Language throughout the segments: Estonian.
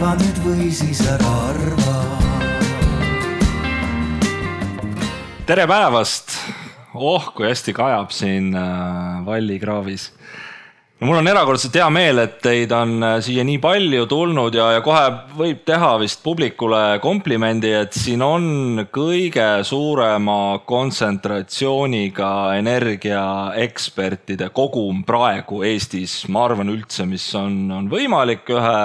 arva nüüd või siis ära arva. tere päevast! oh, kui hästi kajab siin äh, Vallikraavis no mul on erakordselt hea meel, et teid on äh, siia nii palju tulnud ja, ja kohe võib teha vist publikule komplimendi, et siin on kõige suurema kontsentratsiooniga energiaekspertide kogum praegu Eestis, ma arvan üldse, mis on, on võimalik ühe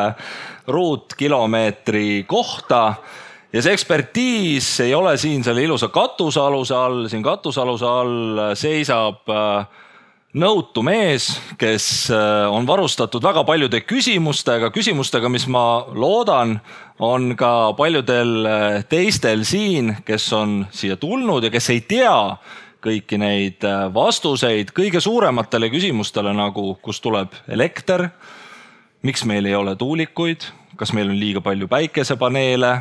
ruutkilomeetri kohta. Ja see ekspertiis ei ole siin selle ilusa katusealuse all, siin katusealuse all seisab äh, nõutu mees, kes äh, on varustatud väga paljude küsimustega, küsimustega, mis ma loodan, on ka paljudel äh, teistel siin, kes on siia tulnud ja kes ei tea kõiki neid äh, vastuseid. Kõige suurematele küsimustele nagu, kust tuleb elekter, miks meil ei ole tuulikuid, kas meil on liiga palju päikesepaneele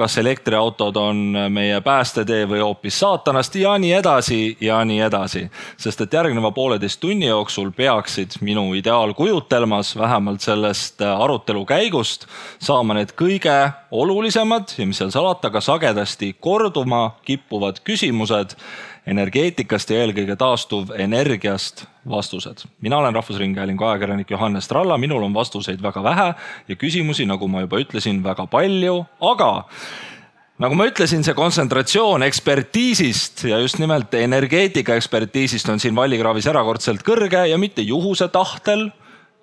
kas elektriautod on meie päästetee või hoopis saatanast ja nii edasi ja nii edasi. sest et järgneva pooleteist tunni jooksul peaksid minu ideaalkujutelmas vähemalt sellest arutelu käigust saama need kõige olulisemad ja mis seal salata, ka sagedasti korduma kippuvad küsimused energeetikast ja eelkõige taastuvenergiast vastused. mina olen Rahvusringhäälingu ajakirjanik Johannes Tralla, minul on vastuseid väga vähe ja küsimusi, nagu ma juba ütlesin, väga palju, aga nagu ma ütlesin, see kontsentratsioon ekspertiisist ja just nimelt energeetika ekspertiisist on siin Vallikraavis erakordselt kõrge ja mitte juhuse tahtel,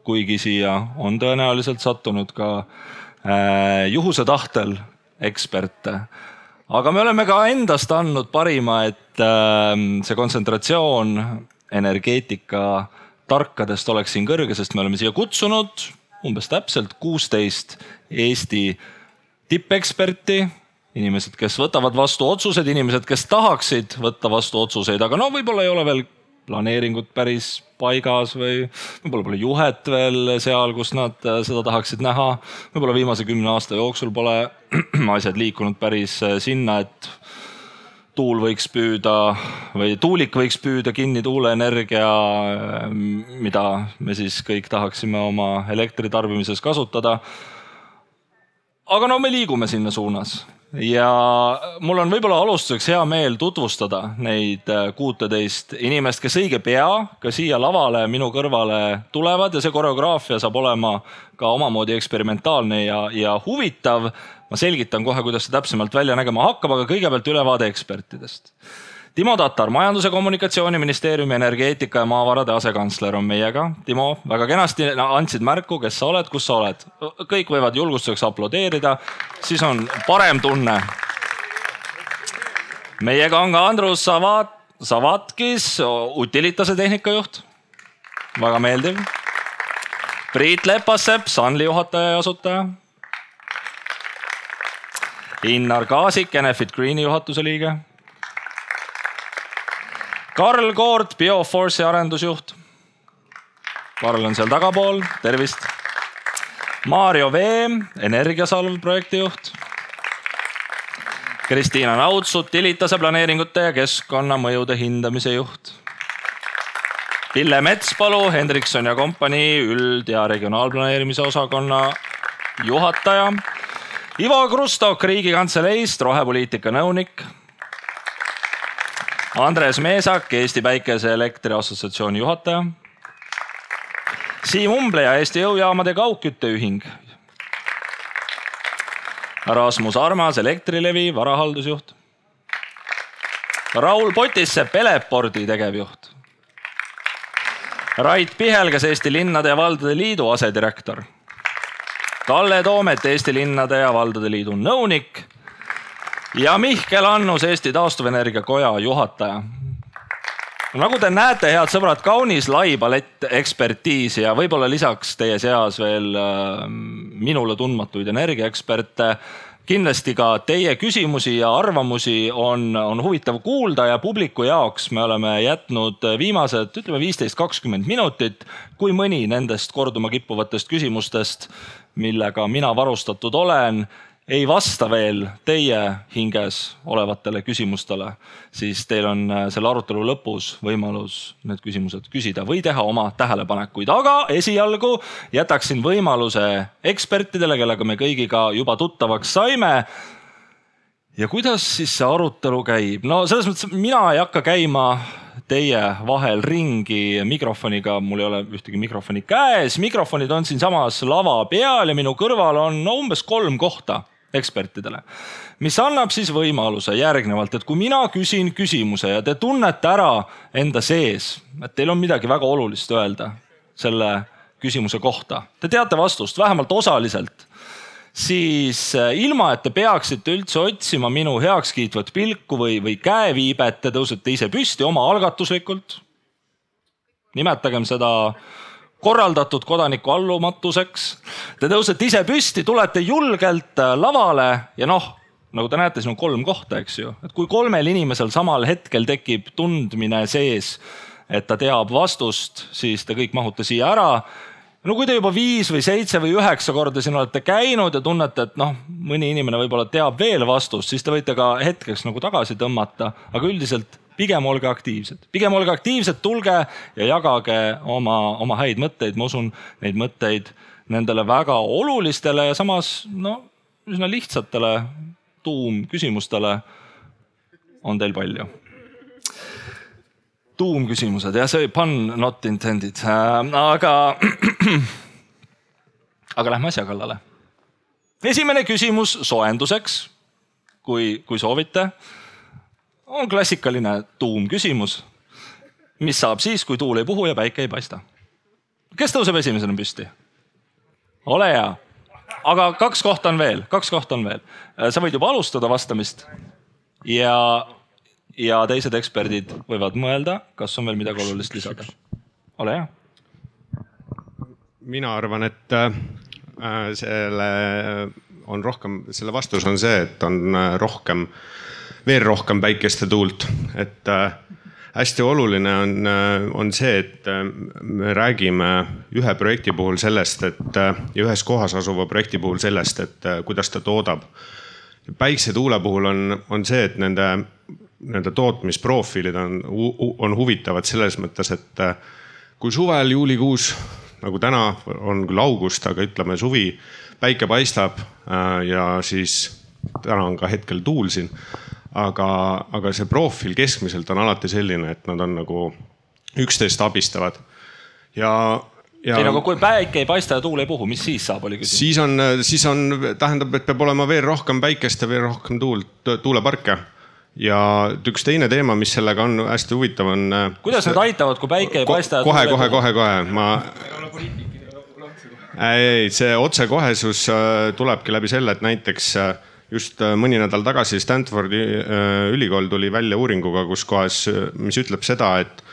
kuigi siia on tõenäoliselt sattunud ka äh, juhuse tahtel eksperte aga me oleme ka endast andnud parima, et ähm, see kontsentratsioon energeetika tarkadest oleks siin kõrge, sest me oleme siia kutsunud umbes täpselt kuusteist Eesti tippeksperti, inimesed, kes võtavad vastu otsused, inimesed, kes tahaksid võtta vastu otsuseid, aga no võib-olla ei ole veel planeeringud päris paigas või võib-olla pole juhet veel seal, kus nad äh, seda tahaksid näha. võib-olla viimase kümne aasta jooksul pole asjad liikunud päris äh, sinna, et tuul võiks püüda või tuulik võiks püüda kinni tuuleenergia, äh, mida me siis kõik tahaksime oma elektritarbimises kasutada. aga no me liigume sinna suunas ja mul on võib-olla alustuseks hea meel tutvustada neid äh, kuuteteist inimest, kes õige pea ka siia lavale minu kõrvale tulevad ja see koreograafia saab olema ka omamoodi eksperimentaalne ja, ja huvitav. ma selgitan kohe, kuidas see täpsemalt välja nägema hakkab, aga kõigepealt ülevaade ekspertidest Timo Tatar, Majandus- ja Kommunikatsiooniministeeriumi energeetika ja maavarade asekantsler on meiega. Timo, väga kenasti andsid märku, kes sa oled, kus sa oled. kõik võivad julgustuseks aplodeerida, siis on parem tunne. meiega on ka Andrus Savat, Savatkis, Utilitase tehnikajuht. väga meeldiv. Priit Lepassepp, Sunly juhataja ja asutaja. Innar Kaasik, Enefit Greeni juhatuse liige Karl Koort, Bioforce'i arendusjuht. Karl on seal tagapool, tervist. Maarjo Veem, Energiasalv projektijuht. Kristiina Naudsut, Tilitase planeeringute ja keskkonnamõjude hindamise juht. Pille Metspalu, Hendrikson ja kompanii üld- ja regionaalplaneerimise osakonna juhataja. Ivo Krustok Riigikantseleist, rohepoliitika nõunik Andres Meesak, Eesti Päikeseelektri Assotsiatsiooni juhataja. Siim Umbleja, Eesti Jõujaamade Kaugkütteühing. Rasmus Armas, Elektrilevi varahaldusjuht. Raul Potissepp, Elepordi tegevjuht. Rait Pihelgas, Eesti Linnade ja Valdade Liidu asedirektor. Kalle Toomet, Eesti Linnade ja Valdade Liidu nõunik ja Mihkel Annus, Eesti Taastuvenergia Koja juhataja. nagu te näete, head sõbrad, kaunis lai palett ekspertiisi ja võib-olla lisaks teie seas veel äh, minule tundmatuid energiaeksperte kindlasti ka teie küsimusi ja arvamusi on, on huvitav kuulda ja publiku jaoks me oleme jätnud viimased, ütleme viisteist, kakskümmend minutit, kui mõni nendest korduma kippuvatest küsimustest, millega mina varustatud olen ei vasta veel teie hinges olevatele küsimustele, siis teil on äh, selle arutelu lõpus võimalus need küsimused küsida või teha oma tähelepanekuid, aga esialgu jätaksin võimaluse ekspertidele, kellega me kõigiga juba tuttavaks saime. Ja kuidas siis see arutelu käib? no selles mõttes mina ei hakka käima teie vahel ringi mikrofoniga, mul ei ole ühtegi mikrofoni käes, mikrofonid on siinsamas lava peal ja minu kõrval on no, umbes kolm kohta ekspertidele, mis annab siis võimaluse järgnevalt, et kui mina küsin küsimuse ja te tunnete ära enda sees, et teil on midagi väga olulist öelda selle küsimuse kohta, te teate vastust vähemalt osaliselt, siis eh, ilma, et te peaksite üldse otsima minu heakskiitvat pilku või, või käeviibet, te tõusete ise püsti omaalgatuslikult. nimetagem seda korraldatud kodaniku allumatuseks. Te tõusete ise püsti, tulete julgelt äh, lavale ja noh, nagu te näete, siin on kolm kohta, eks ju, et kui kolmel inimesel samal hetkel tekib tundmine sees, et ta teab vastust, siis te kõik mahute siia ära. No kui te juba viis või seitse või üheksa korda siin olete käinud ja tunnete, et noh, mõni inimene võib-olla teab veel vastust, siis te võite ka hetkeks nagu tagasi tõmmata, aga üldiselt pigem olge aktiivsed, pigem olge aktiivsed, tulge ja jagage oma, oma häid mõtteid, ma usun neid mõtteid nendele väga olulistele ja samas no üsna lihtsatele tuumküsimustele on teil palju. tuumküsimused. Jah, see oli pun not intended. Äh,, aga, aga lähme asja kallale. esimene küsimus soojenduseks, kui, kui soovite on klassikaline tuumküsimus. mis saab siis, kui tuul ei puhu ja päike ei paista? kes tõuseb esimesena püsti? ole hea. aga kaks kohta on veel, kaks kohta on veel. sa võid juba alustada vastamist ja, ja teised eksperdid võivad mõelda, kas on veel midagi olulist lisada. ole hea. mina arvan, et äh, selle on rohkem, selle vastus on see, et on äh, rohkem äh, veel rohkem päikest ja tuult, et äh, hästi oluline on, äh, on see, et äh, me räägime ühe projekti puhul sellest, et ja ühes kohas asuva projekti puhul sellest, et kuidas ta toodab. päikse-tuule puhul on, on see, et nende, nende tootmisprofiilid on, on huvitavad selles mõttes, et kui suvel juulikuus nagu täna on küll august, aga ütleme suvi, päike paistab ja siis täna on ka hetkel tuul siin aga, aga see profiil keskmiselt on alati selline, et nad on nagu üksteist abistavad ja ja.... ei no aga kui päike ei paista ja tuul ei puhu, mis siis saab, oli küsimus. siis on, siis on, tähendab, et peab olema veel rohkem päikest ja veel rohkem tuult, tuuleparke. ja üks teine teema, mis sellega on hästi huvitav, on. kuidas see... need aitavad, kui päike ei paista? kohe, kohe, kohe, kohe, ma. ei, see otsekohesus äh, tulebki läbi selle, et näiteks äh, just äh, mõni nädal tagasi Stanfordi äh, ülikool tuli välja uuringuga, kus kohas, äh, mis ütleb seda, et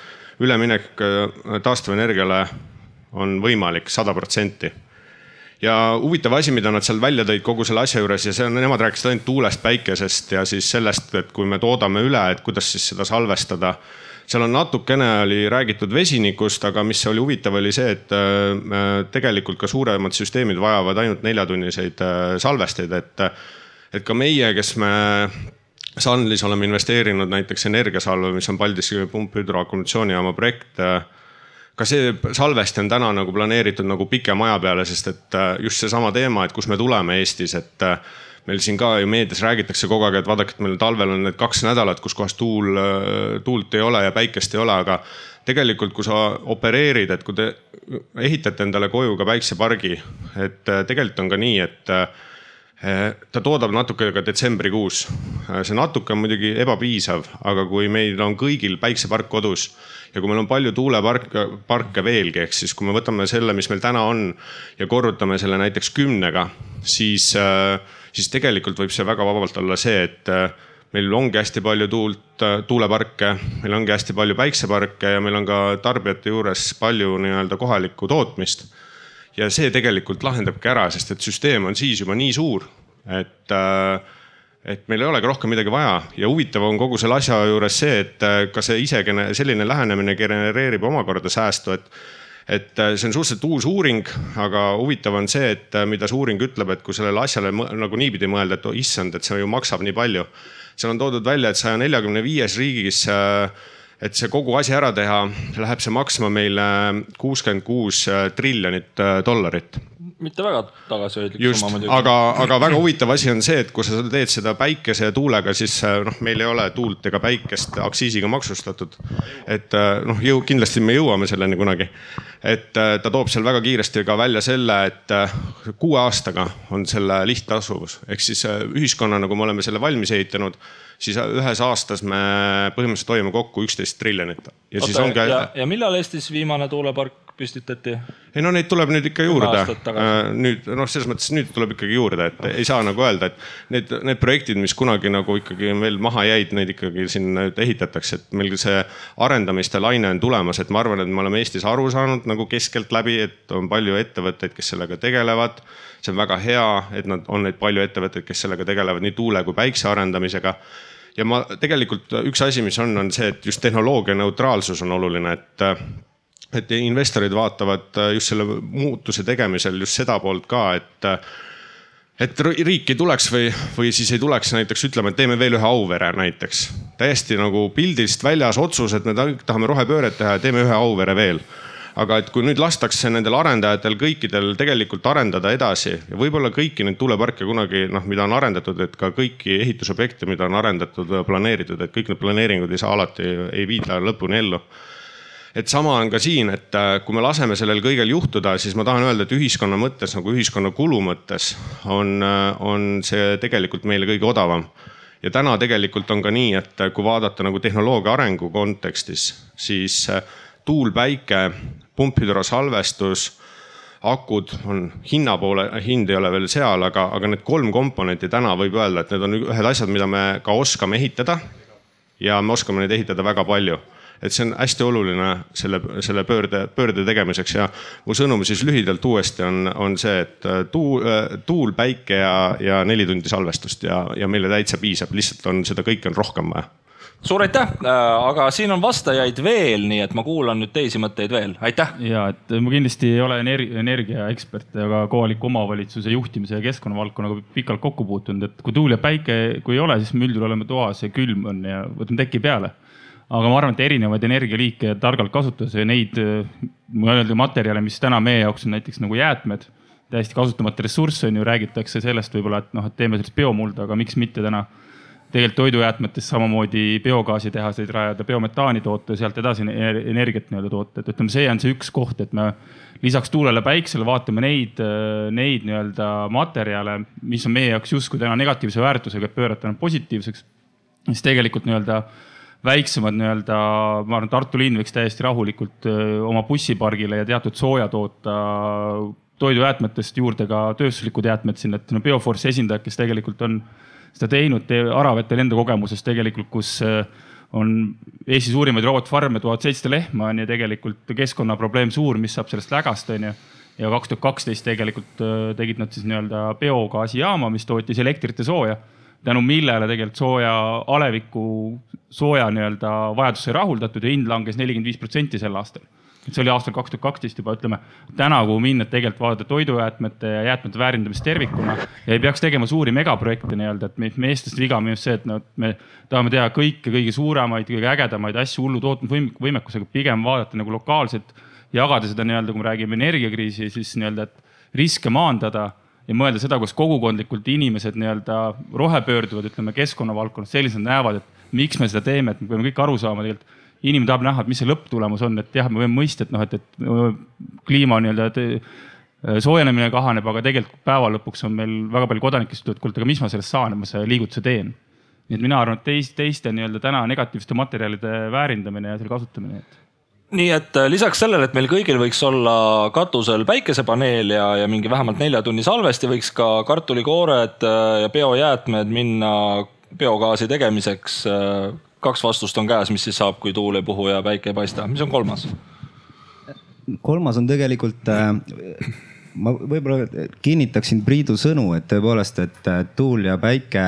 üleminek taastuvenergiale on võimalik sada protsenti. ja huvitav asi, mida nad seal välja tõid kogu selle asja juures ja see on, nemad rääkisid ainult tuulest, päikesest ja siis sellest, et kui me toodame üle, et kuidas siis seda salvestada seal on natukene oli räägitud vesinikust, aga mis oli huvitav, oli see, et tegelikult ka suuremad süsteemid vajavad ainult neljatunniseid salvesteid, et et ka meie, kes me Sunlis oleme investeerinud näiteks Energiasalve, mis on Paldiski pumphüdroakumulatsioonijaama projekt. ka see salvesti on täna nagu planeeritud nagu pikema aja peale, sest et äh, just seesama teema, et kus me tuleme Eestis, et äh, meil siin ka ju meedias räägitakse kogu aeg, et vaadake, et meil talvel on need kaks nädalat, kus kohas tuul, äh, tuult ei ole ja päikest ei ole, aga tegelikult, kui sa opereerid, et kui te ehitate endale koju ka päiksepargi, et tegelikult on ka nii, et ta toodab natuke ka detsembrikuus. Eh, see natuke on muidugi ebapiisav, aga kui meil on kõigil päiksepark kodus ja kui meil on palju tuuleparke, parke veelgi, ehk siis kui me võtame selle, mis meil täna on ja korrutame selle näiteks kümnega, siis, eh, siis tegelikult võib see väga vabalt olla see, et meil ongi hästi palju tuult, tuuleparke, meil ongi hästi palju päikseparke ja meil on ka tarbijate juures palju nii-öelda kohalikku tootmist ja see tegelikult lahendabki ära, sest et süsteem on siis juba nii suur, et äh, et meil ei olegi rohkem midagi vaja ja huvitav on kogu selle asja juures see, et äh, ka see ise selline lähenemine genereerib omakorda säästu, et et äh, see on suhteliselt uus uuring, aga huvitav on see, et äh, mida see uuring ütleb, et kui sellele asjale nagu niipidi mõelda, et oh, issand, et see ju maksab nii palju. seal on toodud välja, et saja neljakümne viies riigis, et see kogu asi ära teha, läheb see maksma meile kuuskümmend kuus triljonit dollarit mitte väga tagasihoidlik summa muidugi. aga, aga väga huvitav asi on see, et kui sa teed seda päikese ja tuulega, siis äh, noh, meil ei ole tuult ega päikest aktsiisiga maksustatud. et äh, noh, jõu-, kindlasti me jõuame selleni kunagi. et äh, ta toob seal väga kiiresti ka välja selle, et kuue aastaga on selle lihttasuvus ehk siis ühiskonnana, kui me oleme selle valmis ehitanud siis ühes aastas me põhimõtteliselt hoiame kokku üksteist triljonit. ja Oota, siis ongi. ja millal Eestis viimane tuulepark püstitati? ei no neid tuleb nüüd ikka juurde. Äh, nüüd noh, selles mõttes nüüd tuleb ikkagi juurde, et ei saa nagu öelda, et need, need projektid, mis kunagi nagu ikkagi veel maha jäid, neid ikkagi siin nüüd ehitatakse, et meil see arendamiste laine on tulemas, et ma arvan, et me oleme Eestis aru saanud nagu keskeltläbi, et on palju ettevõtteid, kes sellega tegelevad. see on väga hea, et nad on neid palju ettevõtteid, kes sellega tegelevad nii tuule kui päikse arendamisega ja ma tegelikult üks asi, mis on, on see, et just tehnoloogia neutraalsus on oluline, et et investorid vaatavad äh, just selle muutuse tegemisel just seda poolt ka, et äh, et riik ei tuleks või, või siis ei tuleks näiteks ütlema, et teeme veel ühe Auvere näiteks. täiesti nagu pildist väljas otsus, et me tahame rohepööret teha ja teeme ühe Auvere veel. aga et kui nüüd lastakse nendel arendajatel kõikidel tegelikult arendada edasi ja võib-olla kõiki neid tuuleparke kunagi noh, mida on arendatud, et ka kõiki ehitusobjekte, mida on arendatud, planeeritud, et kõik need planeeringud ei saa alati, ei viida lõpuni ellu et sama on ka siin, et äh, kui me laseme sellel kõigel juhtuda, siis ma tahan öelda, et ühiskonna mõttes nagu ühiskonna kulu mõttes on, äh, on see tegelikult meile kõige odavam. ja täna tegelikult on ka nii, et äh, kui vaadata nagu tehnoloogia arengu kontekstis, siis tuul, päike, pumphüdrosalvestus akud on hinna poole, hind ei ole veel seal, aga, aga need kolm komponenti täna võib öelda, et need on ühed asjad, mida me ka oskame ehitada. ja me oskame neid ehitada väga palju et see on hästi oluline selle, selle pöörde, pöörde tegemiseks. Ja mu sõnum siis lühidalt uuesti on, on see, et äh, tuul, äh, tuul, päike ja, ja neli tundi salvestust ja, ja meile täitsa piisab, lihtsalt on seda kõike on rohkem vaja. Suur aitäh, äh, aga siin on vastajaid veel, nii et ma kuulan nüüd teisi mõtteid veel, aitäh. ja et ma kindlasti ei ole energia, energiaekspert, aga kohaliku omavalitsuse juhtimise ja keskkonna valdkonnaga pikalt kokku puutunud, et kui tuul ja päike, kui ei ole, siis me üldjuhul oleme toas ja külm on ja võtame teki peale aga ma arvan, et erinevaid energialiike targalt kasutades ja neid nii-öelda materjale, mis täna meie jaoks on näiteks nagu jäätmed, täiesti kasutamata ressurss on ju, räägitakse sellest võib-olla, et noh, et teeme sellist biomulda, aga miks mitte täna tegelikult toidujäätmetest samamoodi biogaasitehaseid rajada, biometaani toota ja sealt edasi energiat nii-öelda toota, et ütleme, see on see üks koht, et me lisaks tuulele, päiksele vaatame neid, neid nii-öelda materjale, mis on meie jaoks justkui täna negatiivse väärtusega, et pöörata nad positiivseks. siis tegelikult nii-öelda väiksemad nii-öelda, ma arvan, Tartu linn võiks täiesti rahulikult oma bussipargile ja teatud sooja toota toidujäätmetest juurde ka tööstuslikud jäätmed sinna, et no Bioforce'i esindajad, kes tegelikult on seda teinud, Aravetel enda kogemuses tegelikult, kus on Eesti suurimaid robotfarme, tuhat seitsesada lehma on ju tegelikult keskkonnaprobleem suur, mis saab sellest lägast, on ju. ja kaks tuhat kaksteist tegelikult tegid nad siis nii-öelda biogaasijaama, mis tootis elektrit ja sooja tänu millele tegelikult sooja, aleviku sooja nii-öelda vajadus sai rahuldatud ja hind langes nelikümmend viis protsenti sel aastal. et see oli aastal kaks tuhat kaksteist juba, ütleme täna, kuhu minna, et tegelikult vaadata toidujäätmete ja jäätmete väärindamist tervikuna ja ei peaks tegema suuri megaprojekte nii-öelda, et meie eestlaste viga on just see, et noh, me tahame teha kõike kõige suuremaid, kõige ägedamaid asju hullu tootmisvõimekusega, pigem vaadata nagu lokaalselt, jagada seda nii-öelda, kui me räägime energiakriisi, siis nii-öelda, et riske maandada ja mõelda seda, kus kogukondlikult inimesed nii-öelda rohepöörduvad, ütleme keskkonna valdkonnas, sellised näevad, et miks me seda teeme, et me peame kõik aru saama tegelikult. inimene tahab näha, et mis see lõpptulemus on, et jah, me võime mõista, et noh, et, et kliima nii-öelda soojenemine kahaneb, aga tegelikult päeva lõpuks on meil väga palju kodanikke, kes ütlevad, kuule, aga mis ma sellest saan, et ma selle liigutuse teen. nii et mina arvan, et teist, teiste nii-öelda täna negatiivsete materjalide väärindamine ja selle kasutamine et nii et äh, lisaks sellele, et meil kõigil võiks olla katusel päikesepaneel ja, ja mingi vähemalt nelja tunni salvesti, võiks ka kartulikoored äh, ja biojäätmed minna biogaasi tegemiseks. Äh, kaks vastust on käes, mis siis saab, kui tuul ei puhu ja päike ei paista, mis on kolmas? kolmas on tegelikult ma võib-olla kinnitaksin Priidu sõnu, et tõepoolest, et tuul ja päike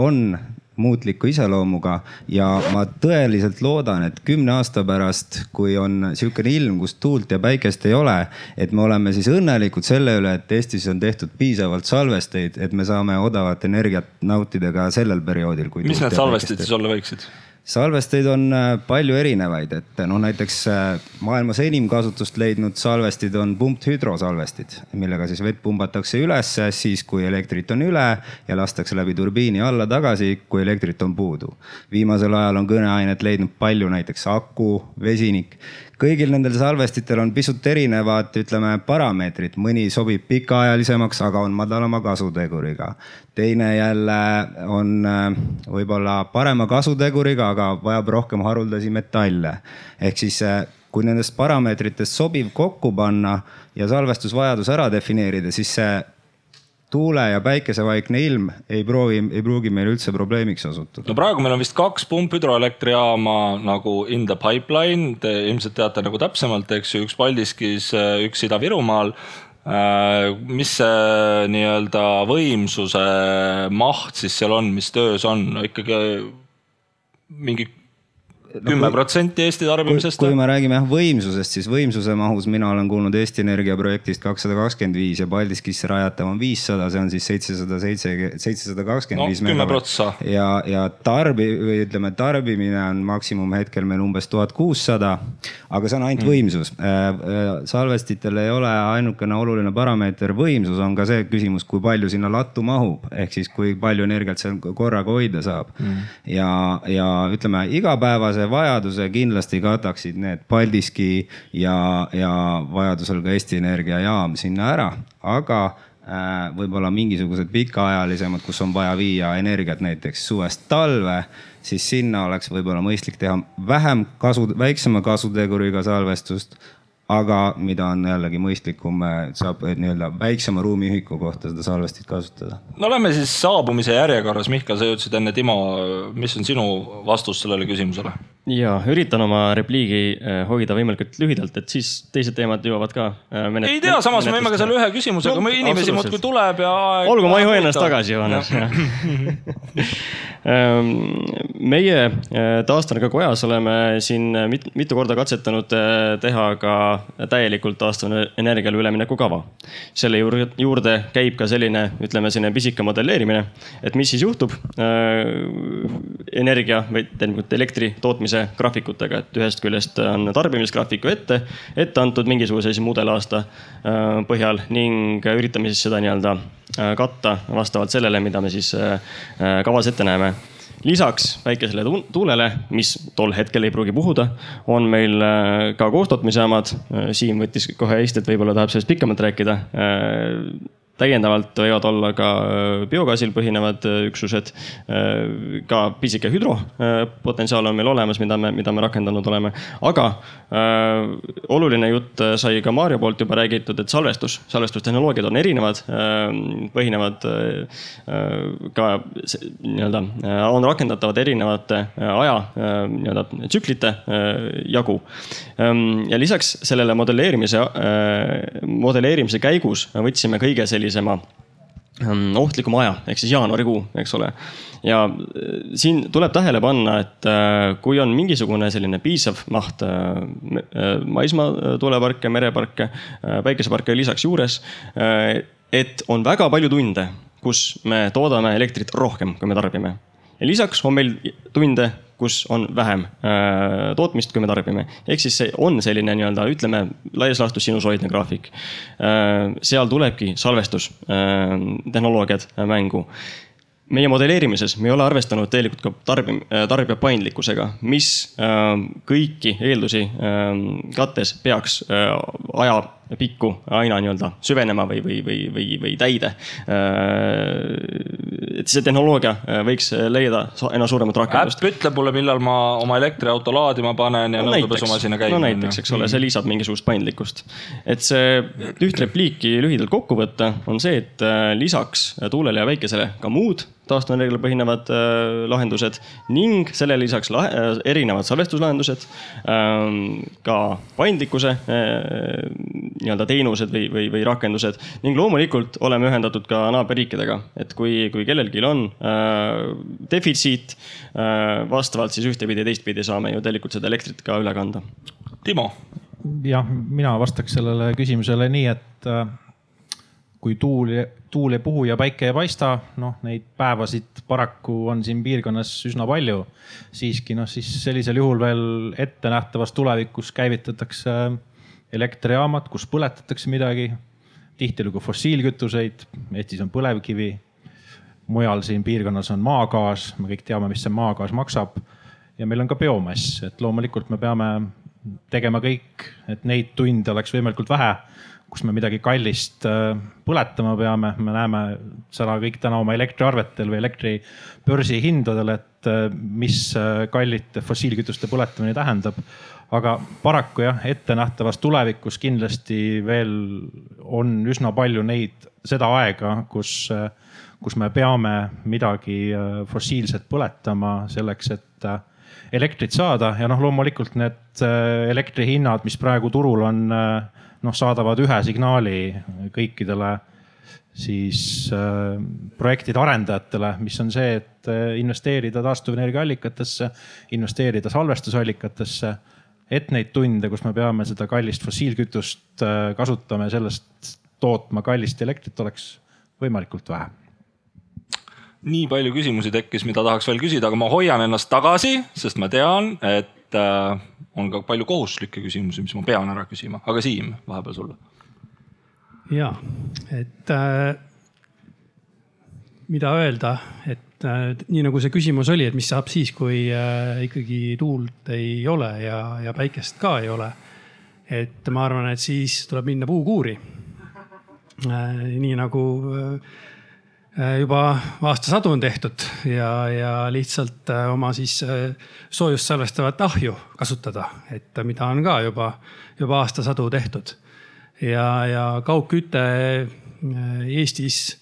on muutliku iseloomuga ja ma tõeliselt loodan, et kümne aasta pärast, kui on niisugune ilm, kus tuult ja päikest ei ole, et me oleme siis õnnelikud selle üle, et Eestis on tehtud piisavalt salvesteid, et me saame odavat energiat nautida ka sellel perioodil. mis need salvestid siis olla võiksid? Salvesteid on äh, palju erinevaid, et no näiteks äh, maailmas enim kasutust leidnud salvestid on pumpthüdrosalvestid, millega siis vett pumbatakse ülesse siis, kui elektrit on üle ja lastakse läbi turbiini alla tagasi, kui elektrit on puudu. viimasel ajal on kõneainet leidnud palju näiteks aku, vesinik kõigil nendel salvestitel on pisut erinevad, ütleme, parameetrid, mõni sobib pikaajalisemaks, aga on madalama kasuteguriga. teine jälle on äh, võib-olla parema kasuteguriga, aga vajab rohkem haruldasi metalle. ehk siis äh, kui nendest parameetritest sobiv kokku panna ja salvestusvajadus ära defineerida, siis see tuule ja päikesevaikne ilm ei proovi, ei pruugi meil üldse probleemiks osutuda. no praegu meil on vist kaks pumphüdroelektrijaama nagu in the pipeline, te ilmselt teate nagu täpsemalt, eks ju, üks Paldiskis, üks Ida-Virumaal. Äh, mis see nii-öelda võimsuse maht siis seal on, mis töös on? No,, ikkagi mingi kümme protsenti Eesti tarbimisest. kui me räägime jah võimsusest, siis võimsuse mahus mina olen kuulnud Eesti Energia projektist kakssada kakskümmend viis ja Paldiskisse rajatav on viissada, see on siis seitsesada seitse, seitsesada kakskümmend viis. kümme protsa. ja, ja tarbi- või ütleme, tarbimine on maksimum hetkel meil umbes tuhat kuussada, aga see on ainult mm. võimsus. Äh, äh, salvestitel ei ole ainukene oluline parameeter võimsus, on ka see küsimus, kui palju sinna lattu mahub, ehk siis kui palju energiat seal korraga hoida saab mm.. ja, ja ütleme igapäevase vajaduse kindlasti kataksid need Paldiski ja, ja vajadusel ka Eesti Energia jaam sinna ära, aga äh, võib-olla mingisugused pikaajalisemad, kus on vaja viia energiat näiteks suvest talve, siis sinna oleks võib-olla mõistlik teha vähem kasu, väiksema kasuteguriga salvestust aga mida on jällegi mõistlikum, saab nii-öelda väiksema ruumiühiku kohta seda salvestit kasutada. no lähme siis saabumise järjekorras, Mihkel, sa jõudsid enne Timo, mis on sinu vastus sellele küsimusele? ja üritan oma repliigi äh, hoida võimalikult lühidalt, et siis teised teemad jõuavad ka. Äh, ei tea, samas me võime ka selle ühe küsimusega no,, inimesi muudkui tuleb ja. olgu, ma ei hoia ennast tagasi, Johannes ähm, meie äh, taastuvenergia kojas oleme siin mit, mitu korda katsetanud teha ka täielikult taastuvenergiale ülemineku kava. selle juurde, käib ka selline, ütleme selline pisike modelleerimine, et mis siis juhtub energia või tähendab elektri tootmise graafikutega, et ühest küljest on tarbimisgraafiku ette, ette antud mingisuguse siis mudelaasta äh, põhjal ning üritame siis seda nii-öelda äh, katta vastavalt sellele, mida me siis äh, kavas ette näeme lisaks päikesele tuulele, mis tol hetkel ei pruugi puhuda, on meil ka koostootmisjaamad. Siim võttis kohe Eesti, et võib-olla tahab sellest pikemalt rääkida täiendavalt võivad olla ka äh, biogaasil põhinevad äh, üksused. Äh, ka pisike hüdropotentsiaal on meil olemas, mida me, mida me rakendanud oleme, aga oluline jutt sai ka Maarja poolt juba räägitud, et salvestus, salvestustehnoloogiad on erinevad põhinevad ka nii-öelda, on rakendatavad erinevate aja nii-öelda tsüklite jagu. Ähm, ja lisaks sellele modelleerimise, modelleerimise käigus võtsime kõige sellise sellisema ähm, ohtlikuma aja ehk siis jaanuarikuu, eks ole. ja äh, siin tuleb tähele panna, et äh, kui on mingisugune selline piisav maht äh, maismaa tuuleparke, mereparke, päikeseparke lisaks juures, et on väga palju tunde, kus me toodame elektrit rohkem, kui me tarbime. Ja lisaks on meil tunde, kus on vähem äh, tootmist, kui me tarbime. ehk siis see on selline nii-öelda, ütleme laias laastus sinusoidne graafik äh,. seal tulebki salvestustehnoloogiad äh, mängu meie modelleerimises me ei ole arvestanud tegelikult ka tarbi-, äh, tarbija paindlikkusega, mis äh, kõiki eeldusi äh, kattes peaks äh, aja pikku aina nii-öelda süvenema või, või, või, või, või täide. Äh, et see tehnoloogia äh, võiks leida aina suuremat rakendust. äpp ütleb mulle, millal ma oma elektriauto laadima panen ja no, nõudepesumasina käima. no näiteks, eks ole, see lisab mingisugust paindlikkust. et see üht repliiki lühidalt kokku võtta, on see, et äh, lisaks tuulele ja päikesele ka muud taastuvenergiale põhinevad äh, lahendused ning sellele lisaks lahe, äh, erinevad salvestuslahendused äh,, ka paindlikkuse äh, nii-öelda teenused või, või, või rakendused. ning loomulikult oleme ühendatud ka naaberriikidega, et kui, kui kellelgi on äh, defitsiit äh,, vastavalt siis ühtepidi ja teistpidi saame ju tegelikult seda elektrit ka üle kanda. Timo. jah, mina vastaks sellele küsimusele nii, et äh, kui tuul, tuul ei puhu ja päike ei paista, noh, neid päevasid paraku on siin piirkonnas üsna palju. siiski noh, siis sellisel juhul veel ettenähtavas tulevikus käivitatakse elektrijaamad, kus põletatakse midagi. tihtilugu fossiilkütuseid, Eestis on põlevkivi. mujal siin piirkonnas on maagaas, me kõik teame, mis see maagaas maksab. ja meil on ka biomass, et loomulikult me peame tegema kõik, et neid tunde oleks võimalikult vähe kus me midagi kallist äh, põletama peame, me näeme seda kõik täna oma elektriarvetel või elektri börsihindadel, et äh, mis äh, kallite fossiilkütuste põletamine tähendab. aga paraku jah, ettenähtavas tulevikus kindlasti veel on üsna palju neid, seda aega, kus, kus me peame midagi fossiilset põletama selleks, et elektrit saada ja noh, loomulikult need elektrihinnad, mis praegu turul on noh, saadavad ühe signaali kõikidele siis äh, projektide arendajatele, mis on see, et äh, investeerida taastuvenergia allikatesse, investeerida salvestusallikatesse. et neid tunde, kus me peame seda kallist fossiilkütust äh, kasutama ja sellest tootma kallist elektrit, oleks võimalikult vähe nii palju küsimusi tekkis, mida tahaks veel küsida, aga ma hoian ennast tagasi, sest ma tean, et äh, on ka palju kohustuslikke küsimusi, mis ma pean ära küsima, aga Siim, vahepeal sulle. ja, et äh, mida öelda, et äh, nii nagu see küsimus oli, et mis saab siis, kui äh, ikkagi tuult ei ole ja, ja päikest ka ei ole. et ma arvan, et siis tuleb minna puukuuri äh,. nii nagu Äh, juba aastasadu on tehtud ja, ja lihtsalt äh, oma siis äh, soojust salvestavat ahju kasutada, et mida on ka juba, juba aastasadu tehtud. ja, ja kaugküte Eestis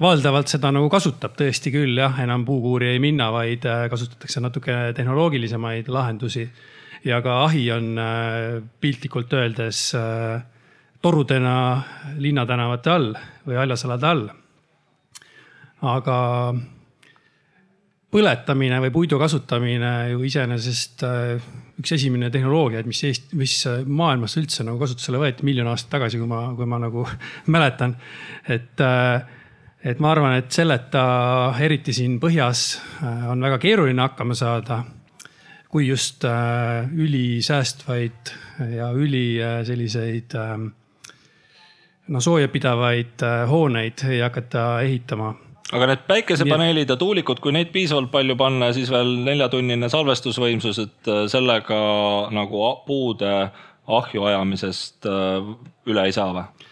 valdavalt seda nagu kasutab tõesti küll jah, enam puukuuri ei minna, vaid kasutatakse natuke tehnoloogilisemaid lahendusi. ja ka ahi on piltlikult öeldes torudena linnatänavate all või haljasalade all aga põletamine või puidu kasutamine ju iseenesest äh, üks esimene tehnoloogia, mis Eest-, mis maailmas üldse nagu kasutusele võeti miljon aastat tagasi, kui ma, kui ma nagu mäletan. et, äh, et ma arvan, et selleta eriti siin põhjas äh, on väga keeruline hakkama saada. kui just ülisäästvaid ja üli selliseid no sooja pidavaid hooneid ei hakata ehitama aga need päikesepaneelid ja tuulikud, kui neid piisavalt palju panna, siis veel neljatunnine salvestusvõimsus, et äh, sellega nagu puude ahju ajamisest äh, üle ei saa või?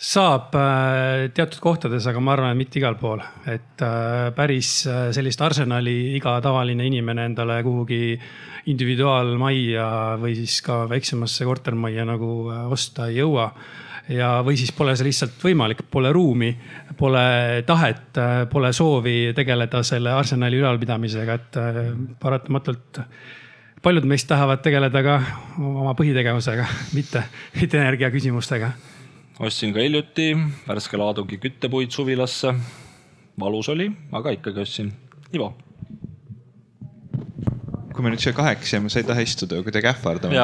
saab äh, teatud kohtades, aga ma arvan, et mitte igal pool, et päris sellist arsenali iga tavaline inimene endale kuhugi individuaalmajja või siis ka väiksemasse kortermajja nagu osta ei jõua ja, või siis pole see lihtsalt võimalik, pole ruumi, pole tahet, pole soovi tegeleda selle arsenali ülalpidamisega, et äh, paratamatult paljud meist tahavad tegeleda ka oma põhitegevusega, mitte, mitte energiaküsimustega. ostsin ka hiljuti värske laadugi küttepuid suvilasse. valus oli, aga ikkagi ostsin. Ivo kui me nüüd siia kahekesi jääme, sa ei taha istuda kuidagi ähvardama.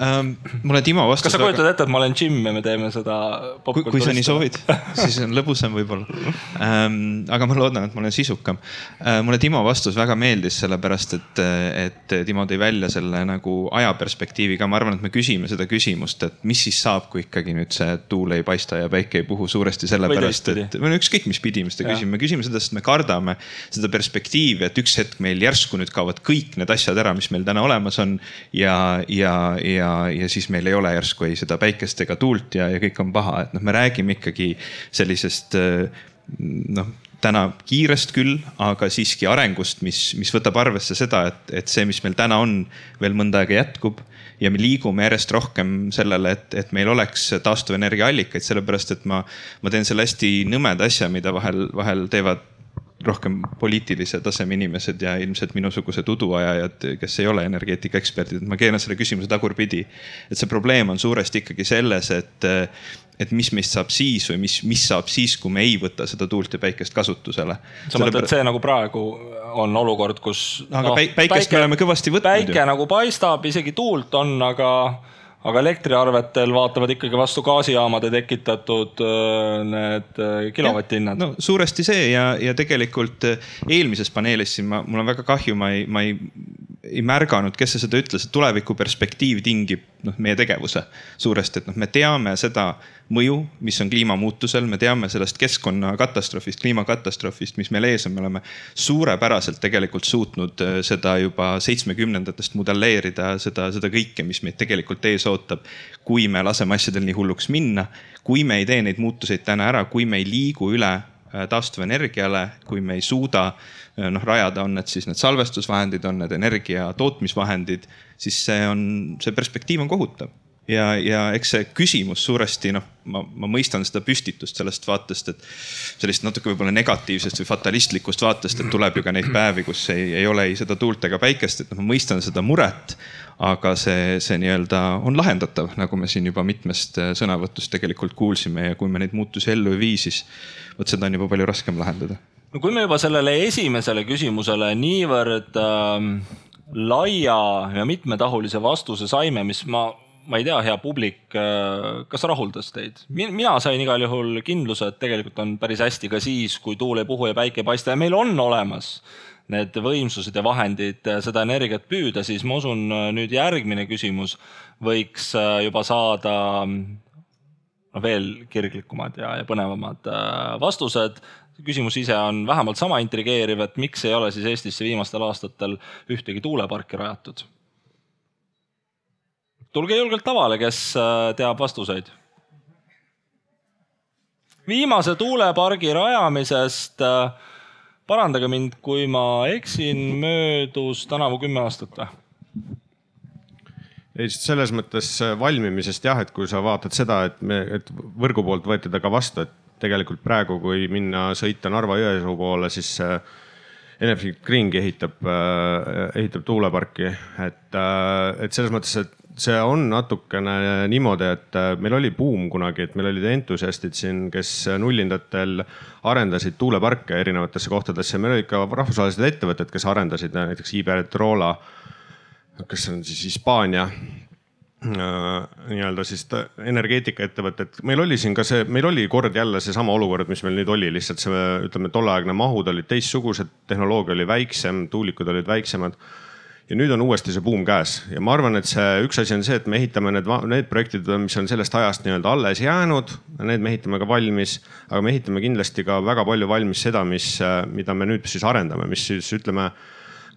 Ähm,. mulle Timo vastas. kas sa kujutad ette, et ma olen Jim ja me teeme seda? kui, kui sa nii soovid, siis on lõbusam võib-olla ähm,. aga ma loodan, et ma olen sisukam äh,. mulle Timo vastus väga meeldis, sellepärast et, et Timo tõi välja selle nagu ajaperspektiiviga. ma arvan, et me küsime seda küsimust, et mis siis saab, kui ikkagi nüüd see tuul ei paista ja päike ei puhu suuresti sellepärast, et või no ükskõik, mis pidi me seda küsime, me küsime seda, sest me kardame seda perspektiivi, et üks hetk meil järsku nüüd kaovad kõik need asjad ära, mis meil täna olemas on ja, ja, ja ja, ja siis meil ei ole järsku ei seda päikest ega tuult ja, ja kõik on paha, et noh, me räägime ikkagi sellisest noh täna kiirest küll, aga siiski arengust, mis, mis võtab arvesse seda, et, et see, mis meil täna on, veel mõnda aega jätkub. ja me liigume järjest rohkem sellele, et, et meil oleks taastuvenergia allikaid, sellepärast et ma, ma teen selle hästi nõmeda asja, mida vahel, vahel teevad rohkem poliitilise taseme inimesed ja ilmselt minusugused uduajajad, kes ei ole energeetikaeksperdid, et ma keeran selle küsimuse tagurpidi. et see probleem on suuresti ikkagi selles, et, et mis meist saab siis või mis, mis saab siis, kui me ei võta seda tuult ja päikest kasutusele. sa mõtled, see nagu praegu on olukord, kus. aga no, päikest päike, me oleme kõvasti võtnud. päike ju. nagu paistab, isegi tuult on, aga aga elektriarvetel vaatavad ikkagi vastu gaasijaamade tekitatud äh, need äh, kilovatt-hinnad. no suuresti see ja, ja tegelikult äh, eelmises paneelis siin ma, mul on väga kahju, ma ei, ma ei ei märganud, kes see seda ütles, et tuleviku perspektiiv tingib noh, meie tegevuse suuresti, et noh, me teame seda mõju, mis on kliimamuutusel, me teame sellest keskkonnakatastroofist, kliimakatastroofist, mis meil ees on, me oleme suurepäraselt tegelikult suutnud äh, seda juba seitsmekümnendatest modelleerida, seda, seda kõike, mis meid tegelikult ees ootab. kui me laseme asjadel nii hulluks minna, kui me ei tee neid muutuseid täna ära, kui me ei liigu üle äh, taastuvenergiale, kui me ei suuda Äh, noh rajada, on need siis need salvestusvahendid, on need energia tootmisvahendid, siis see on, see perspektiiv on kohutav ja, ja eks see küsimus suuresti noh, ma, ma mõistan seda püstitust sellest vaatest, et sellist natuke võib-olla negatiivsest või fatalistlikust vaatest, et tuleb ju ka neid päevi, kus ei, ei ole ei seda tuult ega päikest, et noh, ma mõistan seda muret. aga see, see nii-öelda on lahendatav, nagu me siin juba mitmest äh, sõnavõtust tegelikult kuulsime ja kui me neid muutusi ellu ei vii, siis vot seda on juba palju raskem lahendada no kui me juba sellele esimesele küsimusele niivõrd äh, laia ja mitmetahulise vastuse saime, mis ma, ma ei tea, hea publik äh,, kas rahuldas teid? mina sain igal juhul kindluse, et tegelikult on päris hästi ka siis, kui tuul ei puhu ja päike ei paista ja meil on olemas need võimsused ja vahendid äh, seda energiat püüda, siis ma usun, äh, nüüd järgmine küsimus võiks juba saada veel kirglikumad ja, ja põnevamad vastused küsimus ise on vähemalt sama intrigeeriv, et miks ei ole siis Eestisse viimastel aastatel ühtegi tuuleparki rajatud? Tulge julgelt lavale, kes äh, teab vastuseid. viimase tuulepargi rajamisest, äh, parandage mind, kui ma eksin, möödus tänavu kümme aastat või? ei, selles mõttes äh, valmimisest jah, et kui sa vaatad seda, et me, et võrgu poolt võeti ta ka vastu, et tegelikult praegu, kui minna sõita Narva-Jõesuu poole, siis Enefit Greengi ehitab, ehitab tuuleparki, et, et selles mõttes, et see on natukene niimoodi, et äh, meil oli buum kunagi, et meil olid entusiastid siin, kes nullindatel arendasid tuuleparke erinevatesse kohtadesse. meil olid ka rahvusvahelised ettevõtted, kes arendasid näiteks Iberdrola, kes on siis Hispaania Äh, nii-öelda siis energeetikaettevõtted, meil oli siin ka see, meil oli kord jälle seesama olukord, mis meil nüüd oli, lihtsalt see, ütleme, tolleaegne mahud olid teistsugused, tehnoloogia oli väiksem, tuulikud olid väiksemad. Ja nüüd on uuesti see buum käes ja ma arvan, et see üks asi on see, et me ehitame need, need projektid, mis on sellest ajast nii-öelda alles jäänud, need me ehitame ka valmis. aga me ehitame kindlasti ka väga palju valmis seda, mis, mida me nüüd siis arendame, mis siis ütleme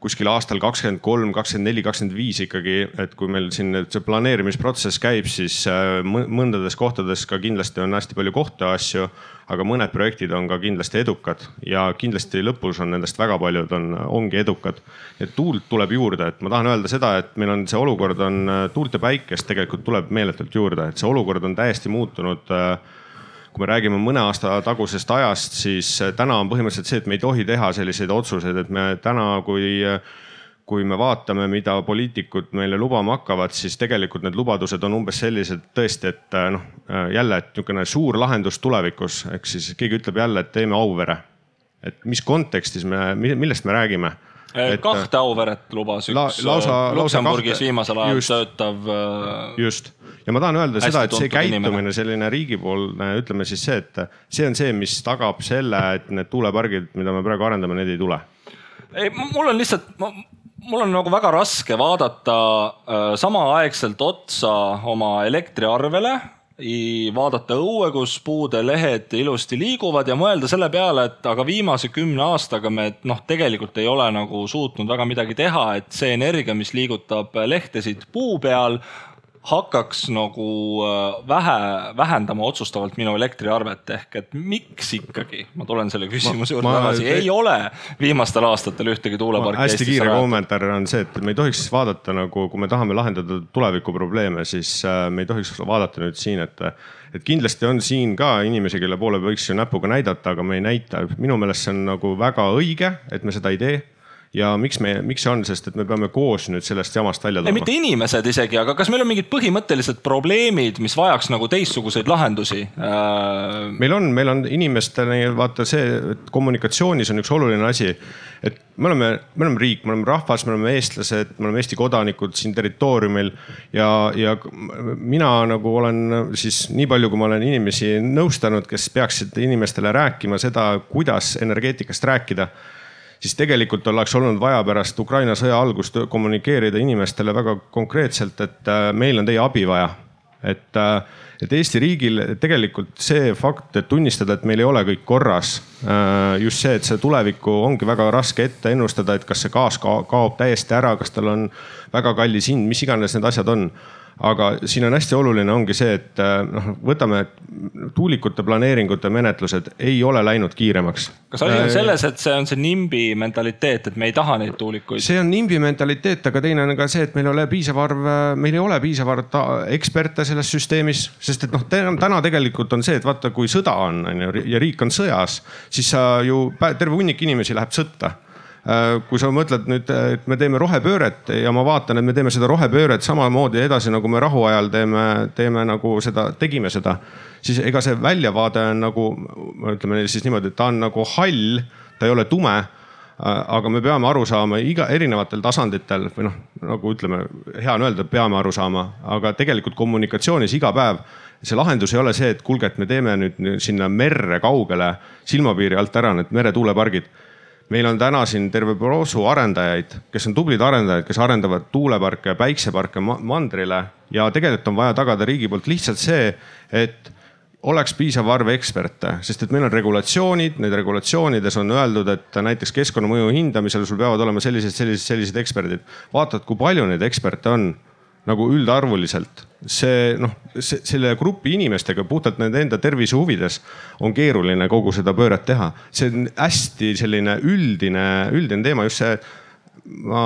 kuskil aastal kakskümmend kolm, kakskümmend neli, kakskümmend viis ikkagi, et kui meil siin see planeerimisprotsess käib, siis äh, mõndades kohtades ka kindlasti on hästi palju kohtuasju, aga mõned projektid on ka kindlasti edukad ja kindlasti lõpus on nendest väga paljud on, ongi edukad. et tuult tuleb juurde, et ma tahan öelda seda, et meil on see olukord on tuult ja päikest tegelikult tuleb meeletult juurde, et see olukord on täiesti muutunud äh, kui me räägime mõne aasta tagusest ajast, siis äh, täna on põhimõtteliselt see, et me ei tohi teha selliseid otsuseid, et me täna, kui kui me vaatame, mida poliitikud meile lubama hakkavad, siis tegelikult need lubadused on umbes sellised tõesti, et äh, noh, äh, jälle, et niisugune suur lahendus tulevikus, ehk siis keegi ütleb jälle, et teeme Auvere. et mis kontekstis me, millest me räägime et kahte Auveret lubas üks la, lausa, Luksemburgis lausa kahte, viimasel ajal just, töötav. just ja ma tahan öelda seda, et see käitumine, selline riigipoolne, ütleme siis see, et see on see, mis tagab selle, et need tuulepargid, mida me praegu arendame, need ei tule. ei, mul on lihtsalt, mul on nagu väga raske vaadata äh, samaaegselt otsa oma elektriarvele vaadata õue, kus puude lehed ilusti liiguvad ja mõelda selle peale, et aga viimase kümne aastaga me noh, tegelikult ei ole nagu suutnud väga midagi teha, et see energia, mis liigutab lehtesid puu peal, hakkaks nagu äh, vähe, vähendama otsustavalt minu elektriarvet ehk et miks ikkagi, ma tulen selle küsimuse juurde tagasi, ei ole viimastel aastatel ühtegi tuuleparki. hästi kiire kommentaar on see, et me ei tohiks vaadata nagu, kui me tahame lahendada tulevikuprobleeme, siis äh, me ei tohiks vaadata nüüd siin, et et kindlasti on siin ka inimesi, kelle poole võiks ju näpuga näidata, aga me ei näita. minu meelest see on nagu väga õige, et me seda ei tee ja miks me, miks see on, sest et me peame koos nüüd sellest jamast välja tulema. mitte inimesed isegi, aga kas meil on mingid põhimõttelised probleemid, mis vajaks nagu teistsuguseid lahendusi äh...? meil on, meil on inimestele vaata see, et kommunikatsioonis on üks oluline asi, et me oleme, me oleme riik, me oleme rahvas, me oleme eestlased, me oleme Eesti kodanikud siin territooriumil ja, ja mina nagu olen siis nii palju, kui ma olen inimesi nõustanud, kes peaksid inimestele rääkima seda, kuidas energeetikast rääkida siis tegelikult oleks olnud vaja pärast Ukraina sõja algust kommunikeerida inimestele väga konkreetselt, et äh, meil on teie abi vaja. et, äh, et Eesti riigil tegelikult see fakt, et tunnistada, et meil ei ole kõik korras, äh, just see, et see tulevikku ongi väga raske ette ennustada, et kas see gaas kaob täiesti ära, kas tal on väga kallis hind, mis iganes need asjad on aga siin on hästi oluline, ongi see, et äh, noh, võtame tuulikute planeeringute menetlused ei ole läinud kiiremaks. kas asi on äh, selles, et see on see nimbi mentaliteet, et me ei taha neid tuulikuid? see on nimbi mentaliteet, aga teine on ka see, et meil ei ole piisav arv, meil ei ole piisav arv eksperte selles süsteemis, sest et noh, täna tegelikult on see, et vaata, kui sõda on, on ju, ja riik on sõjas, siis sa ju terve hunnik inimesi läheb sõtta Äh, kui sa mõtled nüüd, et me teeme rohepööret ja ma vaatan, et me teeme seda rohepööret samamoodi edasi, nagu me rahuajal teeme, teeme nagu seda, tegime seda. siis ega see väljavaade on nagu, ütleme siis niimoodi, et ta on nagu hall, ta ei ole tume äh, aga me peame aru saama iga erinevatel tasanditel või noh, nagu ütleme, hea on öelda, peame aru saama, aga tegelikult kommunikatsioonis iga päev see lahendus ei ole see, et kuulge, et me teeme nüüd sinna merre kaugele silmapiiri alt ära need meretuulepargid meil on täna siin terve proosu arendajaid, kes on tublid arendajad, kes arendavad tuuleparke ja päikseparke mandrile. Ja tegelikult on vaja tagada riigi poolt lihtsalt see, et oleks piisav arv eksperte, sest et meil on regulatsioonid, need regulatsioonides on öeldud, et näiteks keskkonnamõju hindamisel sul peavad olema sellised, sellised, sellised eksperdid. vaatad, kui palju neid eksperte on nagu üldarvuliselt. see noh, selle grupi inimestega puhtalt nende enda tervise huvides on keeruline kogu seda pööret teha. see on hästi selline üldine, üldine teema, just see ma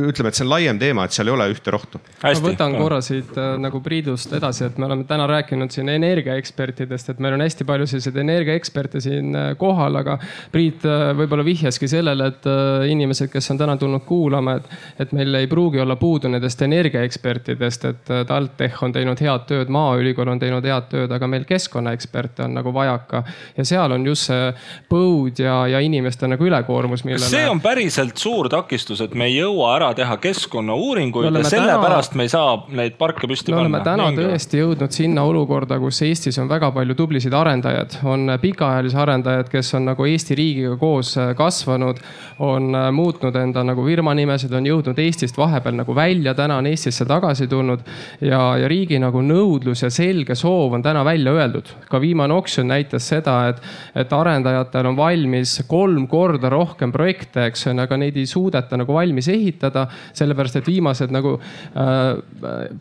ütleme, et see on laiem teema, et seal ei ole ühte rohtu. ma võtan korra siit äh, nagu Priidust edasi, et me oleme täna rääkinud siin energiaekspertidest, et meil on hästi palju selliseid energiaeksperte siin äh, kohal, aga Priit äh, võib-olla vihjaski sellele, et inimesed, kes on täna tulnud kuulama, et, et meil ei pruugi olla puudu nendest energiaekspertidest, et TalTech on teinud head tööd, Maaülikool on teinud head tööd, aga meil keskkonnaeksperte on nagu vajaka. ja seal on just see põud ja, ja inimeste nagu ülekoormus, millele. see on päriselt suur takistus kohustus, et me ei jõua ära teha keskkonnauuringuid ja sellepärast täna... me ei saa neid parke püsti me panna. me oleme täna Mingi. tõesti jõudnud sinna olukorda, kus Eestis on väga palju tublisid arendajaid, on pikaajalisi arendajaid, kes on nagu Eesti riigiga koos äh, kasvanud, on äh, muutnud enda nagu firma nimesid, on jõudnud Eestist vahepeal nagu välja, täna on Eestisse tagasi tulnud ja, ja riigi nagu nõudlus ja selge soov on täna välja öeldud. ka viimane oksjon näitas seda, et, et arendajatel on valmis kolm korda rohkem projekte, eks ju, aga neid ei suudeta nagu valmis ehitada, sellepärast et viimased nagu äh,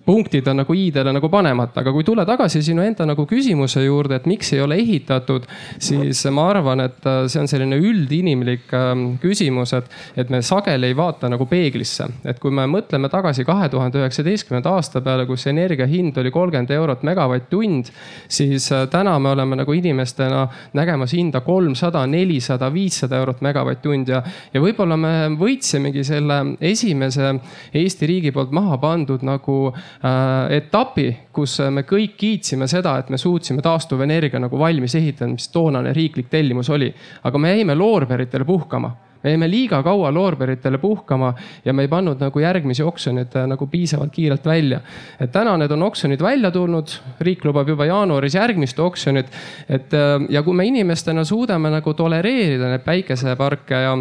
punktid on nagu i-dele nagu panemata. aga kui tulla tagasi sinu enda nagu küsimuse juurde, et miks ei ole ehitatud, siis ma arvan, et äh, see on selline üldinimlik äh, küsimus, et, et me sageli ei vaata nagu peeglisse. et kui me mõtleme tagasi kahe tuhande üheksateistkümnenda aasta peale, kus energia hind oli kolmkümmend eurot megavatt-tund, siis äh, täna me oleme nagu inimestena nägemas hinda kolmsada, nelisada, viissada eurot megavatt-tund ja, ja võib-olla me võitsimegi olimegi selle esimese Eesti riigi poolt maha pandud nagu äh, etapi, kus me kõik kiitsime seda, et me suutsime taastuvenergia nagu valmis ehitada, mis toonane riiklik tellimus oli. aga me jäime loorberitele puhkama me jäime liiga kaua loorberitele puhkama ja me ei pannud nagu järgmisi oksjoneid äh, nagu piisavalt kiirelt välja. et täna need on oksjonid välja tulnud, riik lubab juba jaanuaris järgmist oksjonit. et äh, ja kui me inimestena suudame nagu tolereerida neid päikeseparke ja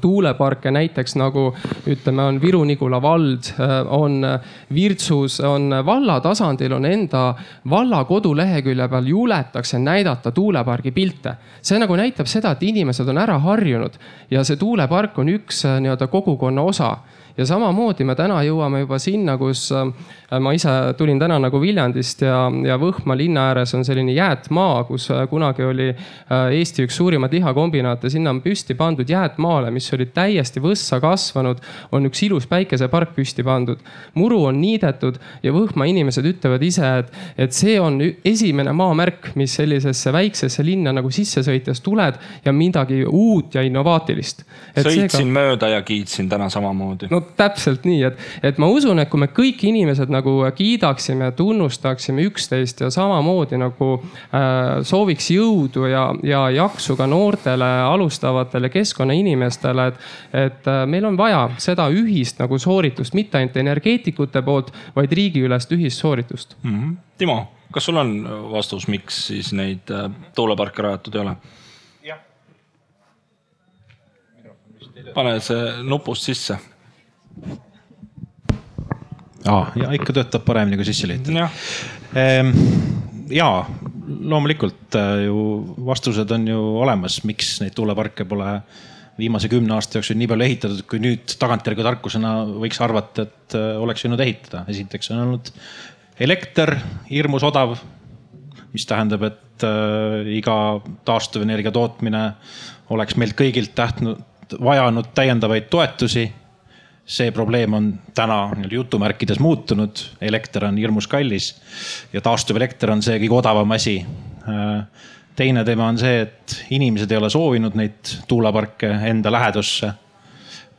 tuuleparke näiteks nagu ütleme, on Viru-Nigula vald, äh, on Virtsus, on valla tasandil on enda valla kodulehekülje peal juletakse näidata tuulepargi pilte. see nagu näitab seda, et inimesed on ära harjunud ja see tuulepark on üks äh, nii-öelda kogukonna osa ja samamoodi me täna jõuame juba sinna, kus äh, ma ise tulin täna nagu Viljandist ja, ja Võhma linna ääres on selline jäätmaa, kus äh, kunagi oli äh, Eesti üks suurimaid lihakombinaate, sinna on püsti pandud jäätmaale, mis oli täiesti võssa kasvanud, on üks ilus päikesepark püsti pandud. muru on niidetud ja Võhma inimesed ütlevad ise, et, et see on esimene maamärk, mis sellisesse väiksesse linna nagu sisse sõites tuled ja midagi uut ja innovaatilist. sõitsin seega... mööda ja kiitsin täna samamoodi. no täpselt nii, et, et ma usun, et kui me kõik inimesed nagu nagu kiidaksime, tunnustaksime üksteist ja samamoodi nagu äh, sooviks jõudu ja, ja jaksu ka noortele alustavatele keskkonnainimestele, et, et äh, meil on vaja seda ühist nagu sooritust, mitte ainult energeetikute poolt, vaid riigiülest ühist sooritust mm. -hmm. Timo, kas sul on vastus, miks siis neid äh, tuuleparke rajatud ei ole? pane see nupust sisse aa, ja ikka töötab paremini kui sisse lülitada. Ehm, ja loomulikult äh, ju vastused on ju olemas, miks neid tuuleparke pole viimase kümne aasta jooksul nii palju ehitatud, kui nüüd tagantjärgi tarkusena võiks arvata, et äh, oleks võinud ehitada. esiteks on olnud elekter hirmus odav, mis tähendab, et äh, iga taastuvenergia tootmine oleks meilt kõigilt tähtnud, vajanud täiendavaid toetusi see probleem on täna nii-öelda jutumärkides muutunud, elekter on hirmus kallis ja taastuvelekter on see kõige odavam asi. teine teema on see, et inimesed ei ole soovinud neid tuuleparke enda lähedusse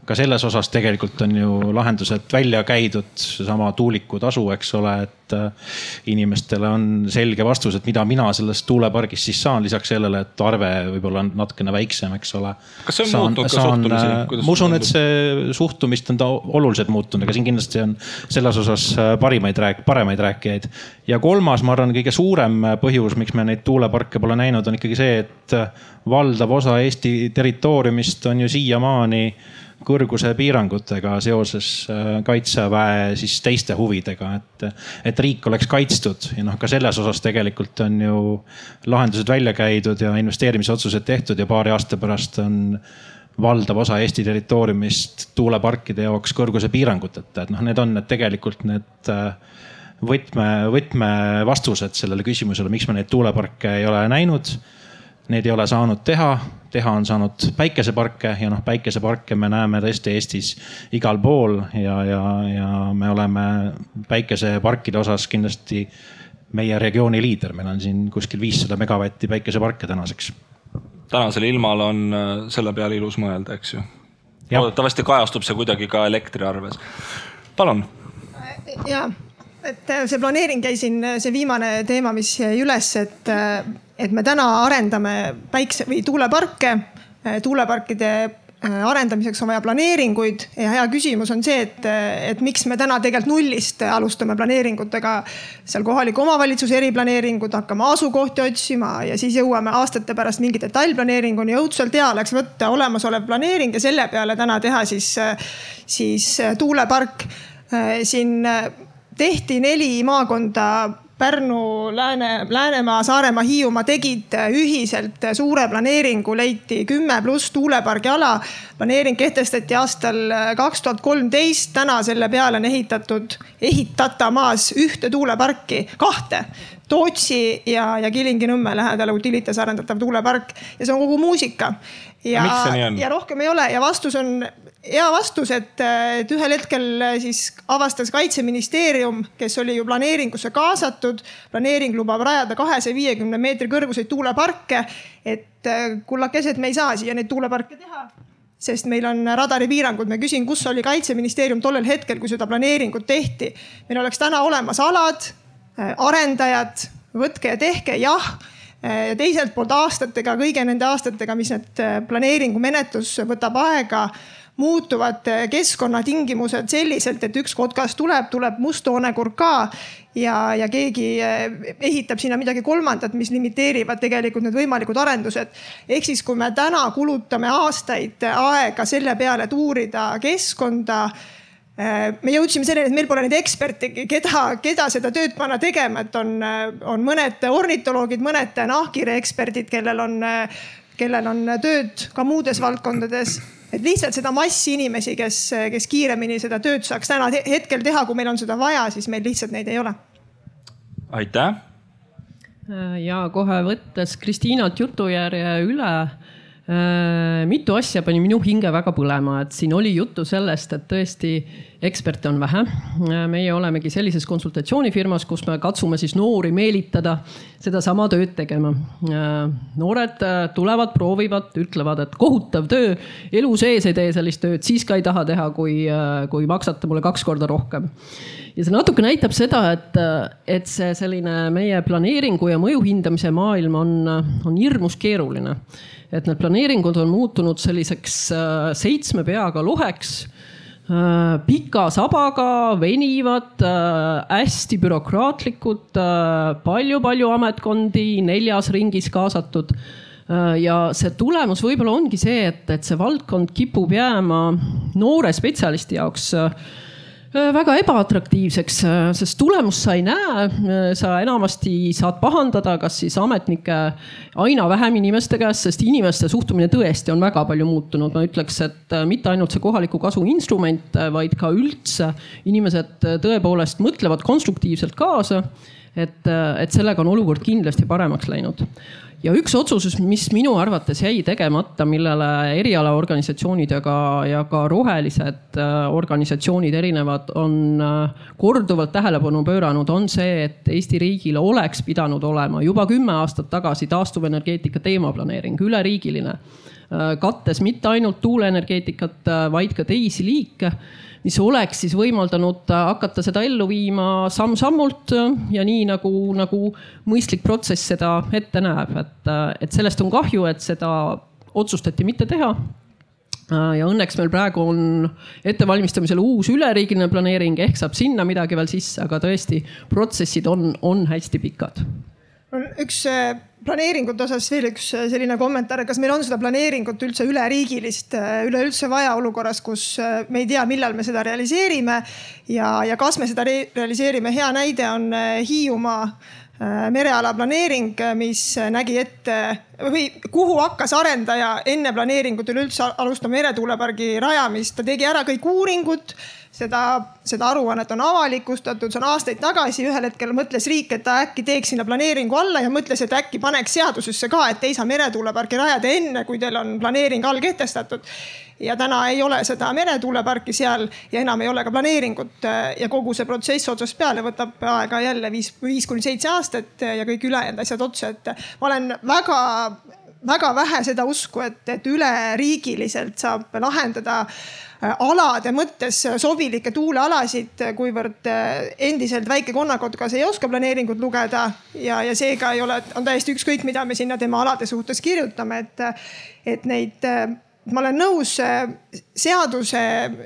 ka selles osas tegelikult on ju lahendused välja käidud, seesama tuuliku tasu, eks ole, et äh, inimestele on selge vastus, et mida mina sellest tuulepargist siis saan, lisaks sellele, et arve võib-olla on natukene väiksem, eks ole. kas see on saan, muutunud ka suhtumisi? Äh, ma usun, et see suhtumist on ta oluliselt muutunud, aga siin kindlasti on selles osas äh, parimaid rääk-, paremaid rääkijaid. ja kolmas, ma arvan, kõige suurem põhjus, miks me neid tuuleparke pole näinud, on ikkagi see, et valdav osa Eesti territooriumist on ju siiamaani kõrguse piirangutega seoses äh, kaitseväe siis teiste huvidega, et, et riik oleks kaitstud. Ja noh, ka selles osas tegelikult on ju lahendused välja käidud ja investeerimisotsused tehtud ja paari aasta pärast on valdav osa Eesti territooriumist tuuleparkide jaoks kõrguse piiranguteta, et noh, need on need tegelikult need äh, võtme, võtmevastused sellele küsimusele, miks me neid tuuleparke ei ole näinud. Neid ei ole saanud teha, teha on saanud päikeseparke ja noh, päikeseparke me näeme tõesti Eestis igal pool ja, ja, ja me oleme päikeseparkide osas kindlasti meie regiooni liider, meil on siin kuskil viissada megavatti päikeseparke tänaseks. tänasel ilmal on äh, selle peale ilus mõelda, eks ju. loodetavasti kajastub see kuidagi ka elektriarves. palun. ja, et äh, see planeering jäi siin, see viimane teema, mis jäi üles, et äh, et me täna arendame päikse või tuuleparke, äh, tuuleparkide äh, arendamiseks on vaja planeeringuid ja hea küsimus on see, et, äh, et miks me täna tegelikult nullist alustame planeeringutega. seal kohaliku omavalitsuse eriplaneeringud, hakkame asukohti otsima ja siis jõuame aastate pärast mingi detailplaneeringuni. õudselt hea oleks võtta olemasolev planeering ja selle peale täna teha siis, siis tuulepark. siin tehti neli maakonda Pärnu, Lääne, Läänemaa, Saaremaa, Hiiumaa tegid ühiselt suure planeeringu, leiti kümme pluss tuulepargi ala. planeering kehtestati aastal kaks tuhat kolmteist, täna selle peale on ehitatud, ehitatamas ühte tuuleparki, kahte. Tootsi ja, ja Kilingi-Nõmme lähedal Utilitas arendatav tuulepark ja see on kogu muusika. ja, ja rohkem ei ole ja vastus on hea vastus, et, et ühel hetkel siis avastas kaitseministeerium, kes oli ju planeeringusse kaasatud. planeering lubab rajada kahesaja viiekümne meetri kõrguseid tuuleparke. et kullakesed, me ei saa siia neid tuuleparke teha sest meil on radaripiirangud. ma küsin, kus oli kaitseministeerium tollel hetkel, kui seda planeeringut tehti. meil oleks täna olemas alad, arendajad, võtke ja tehke, jah ja teiselt poolt aastatega, kõigi nende aastatega, mis need planeeringumenetlus võtab aega muutuvad keskkonnatingimused selliselt, et üks kotkas tuleb, tuleb must hoonekurk ka ja, ja keegi eh, ehitab sinna midagi kolmandat, mis limiteerivad tegelikult need võimalikud arendused. ehk siis, kui me täna kulutame aastaid aega selle peale, et uurida keskkonda me jõudsime selleni, et meil pole neid eksperte, keda, keda seda tööd panna tegema, et on, on mõned ornitoloogid, mõned nahkhiire eksperdid, kellel on, kellel on tööd ka muudes valdkondades et lihtsalt seda massi inimesi, kes, kes kiiremini seda tööd saaks täna hetkel teha, kui meil on seda vaja, siis meil lihtsalt neid ei ole. aitäh. ja kohe võttes Kristiinalt jutujärje üle Äh, mitu asja pani minu hinge väga põlema, et siin oli juttu sellest, et tõesti eksperte on vähe. Äh, meie olemegi sellises konsultatsioonifirmas, kus me katsume siis noori meelitada sedasama tööd tegema. Äh, noored tulevad, proovivad, ütlevad, et kohutav töö, elu sees ei tee sellist tööd, siis ka ei taha teha, kui, kui maksate mulle kaks korda rohkem ja see natuke näitab seda, et, et see selline meie planeeringu ja mõju hindamise maailm on, on hirmus keeruline et need planeeringud on muutunud selliseks äh, seitsme peaga loheks äh, pika sabaga, venivad, äh, hästi bürokraatlikud palju,, palju-palju ametkondi neljas ringis kaasatud. ja see tulemus võib-olla ongi see, et, et see valdkond kipub jääma noore spetsialisti jaoks Äh, väga ebaatraktiivseks, äh, sest tulemust sa ei näe. Äh, sa enamasti saad pahandada, kas siis ametnike aina vähem inimeste käest, sest inimeste suhtumine tõesti on väga palju muutunud. ma ütleks, et mitte ainult see kohaliku kasu instrument, vaid ka üldse inimesed tõepoolest mõtlevad konstruktiivselt kaasa et, et sellega on olukord kindlasti paremaks läinud. Ja üks otsus, mis minu arvates jäi tegemata, millele erialaorganisatsioonid ja ka, ja ka rohelised äh, organisatsioonid erinevad on äh, korduvalt tähelepanu pööranud, on see, et Eesti riigil oleks pidanud olema juba kümme aastat tagasi taastuvenergeetika teemaplaneering, üleriigiline kattes mitte ainult tuuleenergeetikat, vaid ka teisi liike mis oleks siis võimaldanud hakata seda ellu viima samm-sammult ja nii nagu, nagu mõistlik protsess seda ette näeb, et, et sellest on kahju, et seda otsustati mitte teha ja õnneks meil praegu on ettevalmistamisel uus üleriigiline planeering ehk saab sinna midagi veel sisse, aga tõesti protsessid on, on hästi pikad. üks planeeringute osas veel üks äh, selline kommentaar, kas meil on seda planeeringut üldse üleriigilist äh, üleüldse vaja olukorras, kus äh, me ei tea, millal me seda realiseerime ja, ja kas me seda re realiseerime. hea näide on Hiiumaa mereala planeering, mis nägi ette või kuhu hakkas arendaja enne planeeringut üleüldse alustama meretuulepargi rajamist, ta tegi ära kõik uuringud seda, seda aruannet on avalikustatud, see on aastaid tagasi, ühel hetkel mõtles riik, et ta äkki teeks sinna planeeringu alla ja mõtles, et äkki paneks seadusesse ka, et ei saa meretuuleparki rajada enne, kui teil on planeering all kehtestatud. Ja täna ei ole seda meretuuleparki seal ja enam ei ole ka planeeringut ja kogu see protsess otsast peale võtab aega jälle viis, viis kuni seitse aastat ja kõik ülejäänud asjad otsa, et ma olen väga väga vähe seda usku, et, et üleriigiliselt saab lahendada äh, alade mõttes sobilikke tuulealasid, kuivõrd äh, endiselt väike konnakotkas ei oska planeeringut lugeda ja, ja seega ei ole, on täiesti ükskõik, mida me sinna tema alade suhtes kirjutame, et, et neid äh, ma olen nõus, seaduse,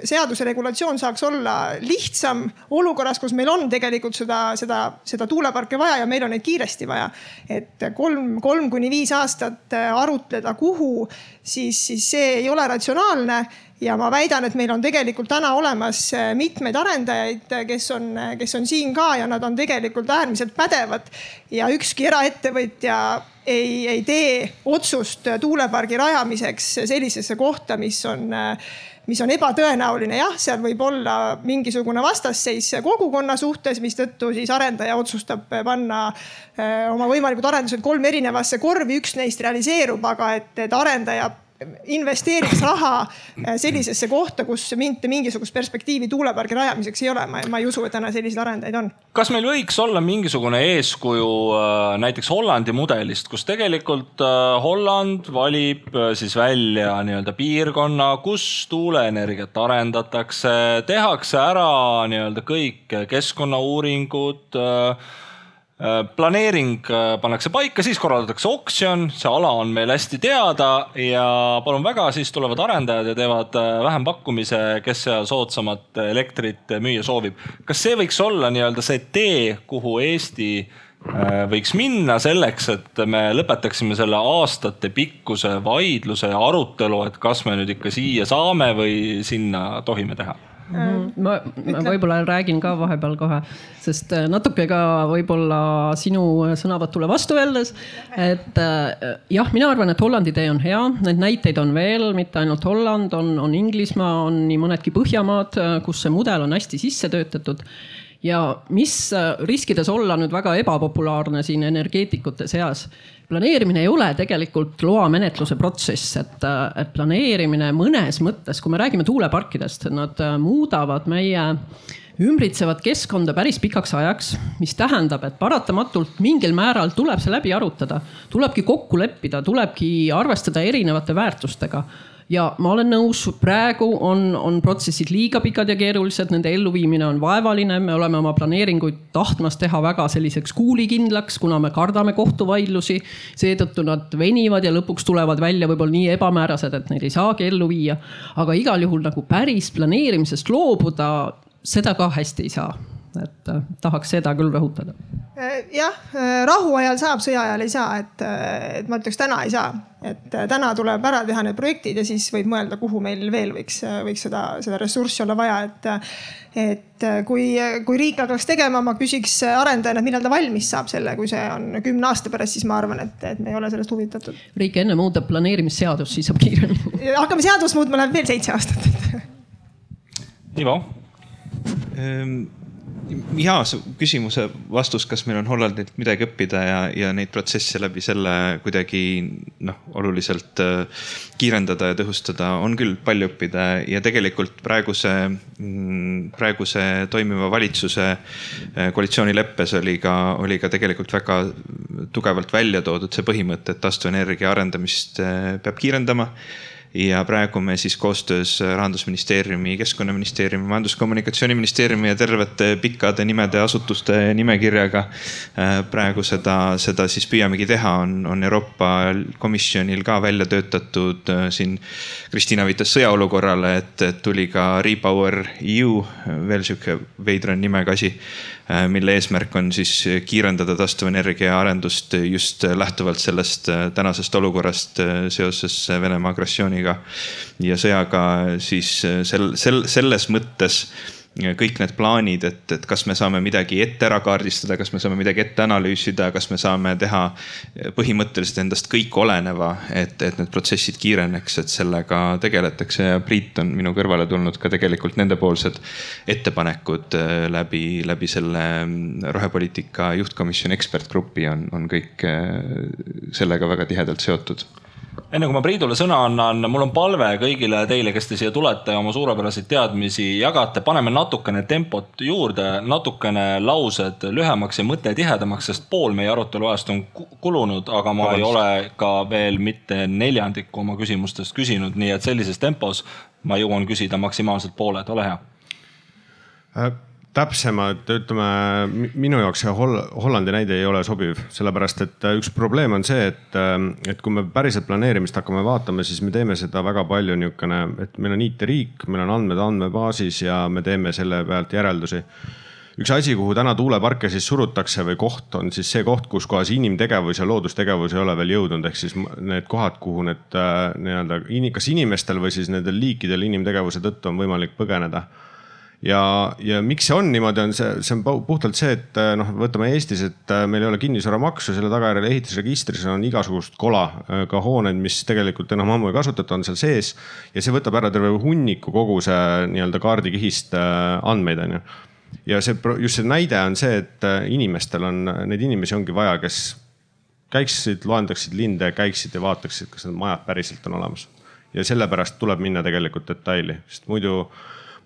seaduse regulatsioon saaks olla lihtsam olukorras, kus meil on tegelikult seda, seda, seda tuuleparke vaja ja meil on neid kiiresti vaja. et kolm, kolm kuni viis aastat arutleda, kuhu, siis, siis see ei ole ratsionaalne ja ma väidan, et meil on tegelikult täna olemas äh, mitmeid arendajaid, äh, kes on, äh, kes on siin ka ja nad on tegelikult äärmiselt pädevad. ja ükski eraettevõtja ei, ei tee otsust tuulepargi rajamiseks sellisesse kohta, mis on mis on ebatõenäoline, jah, seal võib olla mingisugune vastasseis kogukonna suhtes, mistõttu siis arendaja otsustab panna oma võimalikud arendused kolme erinevasse korvi, üks neist realiseerub, aga et, et arendaja investeeriks raha äh, sellisesse kohta, kus mitte mingisugust perspektiivi tuulepargi rajamiseks ei ole. ma, ma ei usu, et täna selliseid arendajaid on. kas meil võiks olla mingisugune eeskuju äh, näiteks Hollandi mudelist, kus tegelikult äh, Holland valib siis välja nii-öelda piirkonna, kus tuuleenergiat arendatakse, tehakse ära nii-öelda kõik keskkonnauuringud planeering äh, pannakse paika, siis korraldatakse oksjon, see ala on meil hästi teada ja palun väga, siis tulevad arendajad ja teevad äh, vähempakkumise, kes seal soodsamat elektrit müüa soovib. kas see võiks olla nii-öelda see tee, kuhu Eesti võiks minna selleks, et me lõpetaksime selle aastatepikkuse vaidluse ja arutelu, et kas me nüüd ikka siia saame või sinna tohime teha? Ma, ma võib-olla räägin ka vahepeal kohe, sest äh, natuke ka võib-olla sinu sõnavõtule vastu öeldes. et äh, jah, mina arvan, et Hollandi tee on hea, neid näiteid on veel, mitte ainult Holland, on, on Inglismaa, on nii mõnedki Põhjamaad, äh, kus see mudel on hästi sisse töötatud. Ja mis riskides olla nüüd väga ebapopulaarne siin energeetikute seas planeerimine ei ole tegelikult loamenetluse protsess, et, et planeerimine mõnes mõttes, kui me räägime tuuleparkidest, nad muudavad meie ümbritsevat keskkonda päris pikaks ajaks, mis tähendab, et paratamatult mingil määral tuleb see läbi arutada, tulebki kokku leppida, tulebki arvestada erinevate väärtustega ja ma olen nõus, praegu on, on protsessid liiga pikad ja keerulised, nende elluviimine on vaevaline, me oleme oma planeeringuid tahtmas teha väga selliseks kuulikindlaks, kuna me kardame kohtuvaidlusi. seetõttu nad venivad ja lõpuks tulevad välja võib-olla nii ebamäärased, et neid ei saagi ellu viia. aga igal juhul nagu päris planeerimisest loobuda, seda ka hästi ei saa et äh, tahaks seda küll rõhutada. Äh, jah, äh, rahuajal saab, sõja ajal ei saa, et, et ma ütleks täna ei saa, et täna tuleb ära teha need projektid ja siis võib mõelda, kuhu meil veel võiks, võiks seda, seda ressurssi olla vaja, et. et kui, kui riik hakkaks tegema, ma küsiks arendajana, millal ta valmis saab selle, kui see on kümne aasta pärast, siis ma arvan, et, et me ei ole sellest huvitatud. riik enne muudab planeerimisseadust, siis saab kiiremini. hakkame seadust muutma, läheb veel seitse aastat Ivo ehm, su küsimuse vastus, kas meil on Hollandilt midagi õppida ja, ja neid protsesse läbi selle kuidagi noh, oluliselt äh, kiirendada ja tõhustada, on küll palju õppida ja tegelikult praeguse, mm, praeguse toimiva valitsuse äh, koalitsioonileppes oli ka, oli ka tegelikult väga tugevalt välja toodud see põhimõte, et taastuvenergia arendamist äh, peab kiirendama ja praegu me siis koostöös rahandusministeeriumi, keskkonnaministeeriumi, majandus-kommunikatsiooniministeeriumi ja tervete pikkade nimede asutuste nimekirjaga. Äh, praegu seda, seda siis püüamegi teha, on, on Euroopa Komisjonil ka välja töötatud äh, siin. Kristiina viitas sõjaolukorrale, et, tuli ka Repower EU, veel sihuke veidra nimega asi Äh, mille eesmärk on siis kiirendada taastuvenergia arendust just lähtuvalt sellest äh, tänasest olukorrast äh, seoses Venemaa agressiooniga ja sõjaga, siis sel, sel, selles mõttes kõik need plaanid, et, et kas me saame midagi ette ära kaardistada, kas me saame midagi ette analüüsida, kas me saame teha põhimõtteliselt endast kõik oleneva, et, et need protsessid kiireneks, et sellega tegeletakse. Ja Priit on minu kõrvale tulnud ka tegelikult nendepoolsed ettepanekud äh, läbi, läbi selle mm, rohepoliitika juhtkomisjoni ekspertgrupi on, on kõik äh, sellega väga tihedalt seotud enne kui ma Priidule sõna annan, mul on palve kõigile teile, kes te siia tulete ja oma suurepäraseid teadmisi jagate, paneme natukene tempot juurde, natukene laused lühemaks ja mõte tihedamaks, sest pool meie arutelu ajast on kulunud, aga ma Vabandust. ei ole ka veel mitte neljandikku oma küsimustest küsinud, nii et sellises tempos ma jõuan küsida maksimaalselt pooled, ole hea äh täpsemad, ütleme minu jaoks see Holl Hollandi näide ei ole sobiv, sellepärast et äh, üks probleem on see, et, äh, et kui me päriselt planeerimist hakkame vaatama, siis me teeme seda väga palju niisugune, et meil on IT-riik, meil on andmed andmebaasis ja me teeme selle pealt järeldusi. Üks asi, kuhu täna tuuleparke siis surutakse või koht on siis see koht, kus kohas inimtegevus ja loodustegevus ei ole veel jõudnud, ehk siis need kohad, kuhu need äh, nii-öelda, kas inimestel või siis nendel liikidel inimtegevuse tõttu on võimalik põgeneda ja, ja miks see on niimoodi, on see, see on puhtalt see, et äh, noh, võtame Eestis, et äh, meil ei ole kinnisvaramaksu, selle tagajärjel ehitusregistris on igasugust kola, äh, ka hooned, mis tegelikult enam ammu ei kasutata, on seal sees. ja see võtab ära terve hunniku kogu see nii-öelda kaardikihist andmeid, on ju. ja see, just see näide on see, et inimestel on, neid inimesi ongi vaja, kes käiksid, loendaksid linde, käiksid ja vaataksid, kas need majad päriselt on olemas. ja sellepärast tuleb minna tegelikult detaili, sest muidu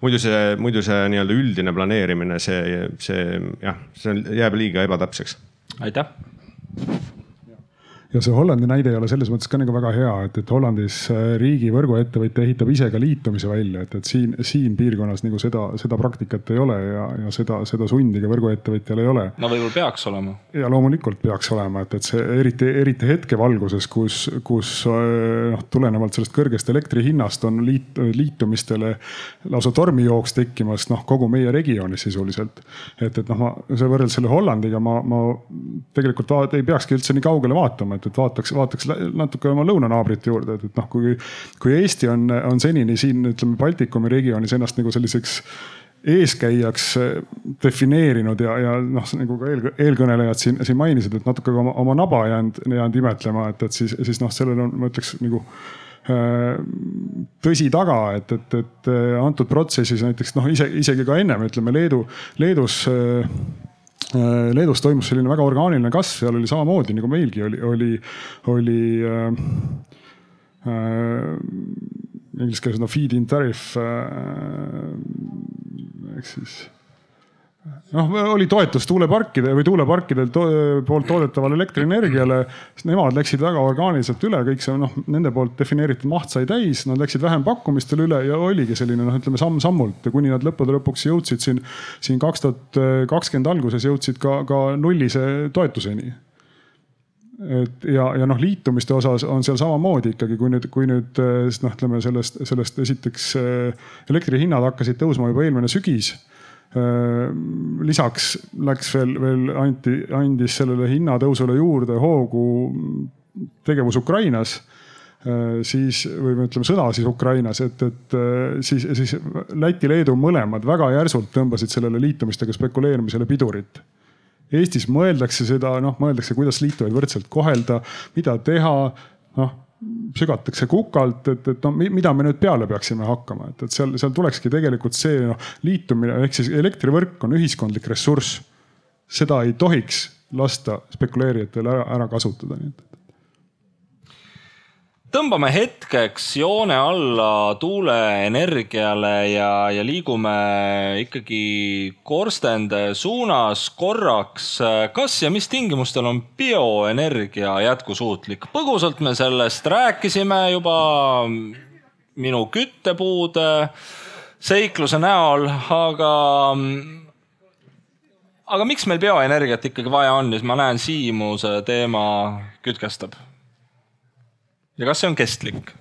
muidu see, muidu see nii-öelda üldine planeerimine, see, see jah, see jääb liiga ebatäpseks. aitäh ja see Hollandi näide ei ole selles mõttes ka nagu väga hea, et, et Hollandis äh, riigi võrguettevõtja ehitab ise ka liitumise välja, et, et siin, siin piirkonnas nagu seda, seda praktikat ei ole ja, ja seda, seda sundi ka võrguettevõtjal ei ole. no võib-olla peaks olema. ja loomulikult peaks olema, et, et see eriti, eriti hetkevalguses, kus, kus äh, noh, tulenevalt sellest kõrgest elektri hinnast on liit, liitumistele lausa tormijooks tekkimas, noh kogu meie regioonis sisuliselt. et, et noh, ma, see võrreldes selle Hollandiga ma, ma tegelikult ei peakski üldse nii kaugele vaatama, et, et vaataks, vaataks natuke oma lõunanaabrite juurde, et, et noh, kui, kui Eesti on, on senini siin ütleme Baltikumi regioonis ennast nagu selliseks eeskäijaks defineerinud ja, ja noh, nagu ka eel, eelkõnelejad siin, siin mainisid, et natuke oma, oma naba jäänud, jäänud imetlema, et, et siis, siis noh, sellel on, ma ütleks nagu äh, tõsi taga, et, et, et antud protsessis näiteks noh, ise, isegi ka ennem ütleme Leedu, Leedus äh, Äh, Leedus toimus selline väga orgaaniline kasv, seal oli samamoodi nagu meilgi oli, oli, oli äh, äh, inglise keeles no feed-in tariff äh, ehk siis noh, oli toetus tuuleparkide või tuuleparkidel to poolt toodetavale elektrienergiale. Nemad läksid väga orgaaniliselt üle, kõik see noh, nende poolt defineeritud maht sai täis, nad läksid vähempakkumistele üle ja oligi selline noh, ütleme samm-sammult, kuni nad lõppude lõpuks jõudsid siin, siin kaks tuhat kakskümmend alguses jõudsid ka, ka nullise toetuseni et ja, ja noh, liitumiste osas on seal samamoodi ikkagi, kui nüüd, kui nüüd noh, ütleme sellest, sellest esiteks elektrihinnad hakkasid tõusma juba eelmine sügis lisaks läks veel, veel anti, andis sellele hinnatõusule juurde hoogu tegevus Ukrainas äh, siis või ütleme sõda siis Ukrainas, et, et äh, siis, siis Läti-Leedu mõlemad väga järsult tõmbasid sellele liitumistega spekuleerimisele pidurit. Eestis mõeldakse seda, noh, mõeldakse, kuidas liitujaid võrdselt kohelda, mida teha, noh sügatakse kukalt, et, et no mida me nüüd peale peaksime hakkama, et, et seal, seal tulekski tegelikult see noh, liitumine ehk siis elektrivõrk on ühiskondlik ressurss. seda ei tohiks lasta spekuleerijatel ära, ära kasutada, nii et tõmbame hetkeks joone alla tuuleenergiale ja, ja liigume ikkagi korstende suunas korraks. kas ja mis tingimustel on bioenergia jätkusuutlik? põgusalt me sellest rääkisime juba minu küttepuude seikluse näol, aga aga miks meil bioenergiat ikkagi vaja on, siis ma näen Siimu see teema kütkestab ja kas see on kestlik?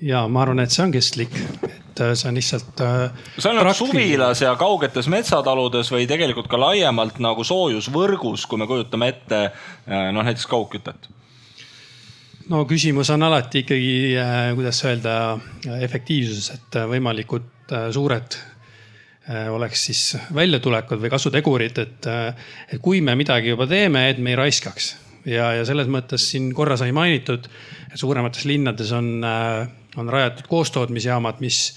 ja ma arvan, et see on kestlik, et äh, see on lihtsalt. Äh, see on nagu suvilas ja kaugetes metsataludes või tegelikult ka laiemalt nagu soojusvõrgus, kui me kujutame ette äh, noh, näiteks kaugkütet no küsimus on alati ikkagi, kuidas öelda, efektiivsuses, et võimalikud suured oleks siis väljatulekud või kasutegurid, et, äh, et kui me midagi juba teeme, et me ei raiskaks. ja, ja selles mõttes siin korra sai mainitud, et suuremates linnades on, äh, on rajatud koostootmisjaamad, mis,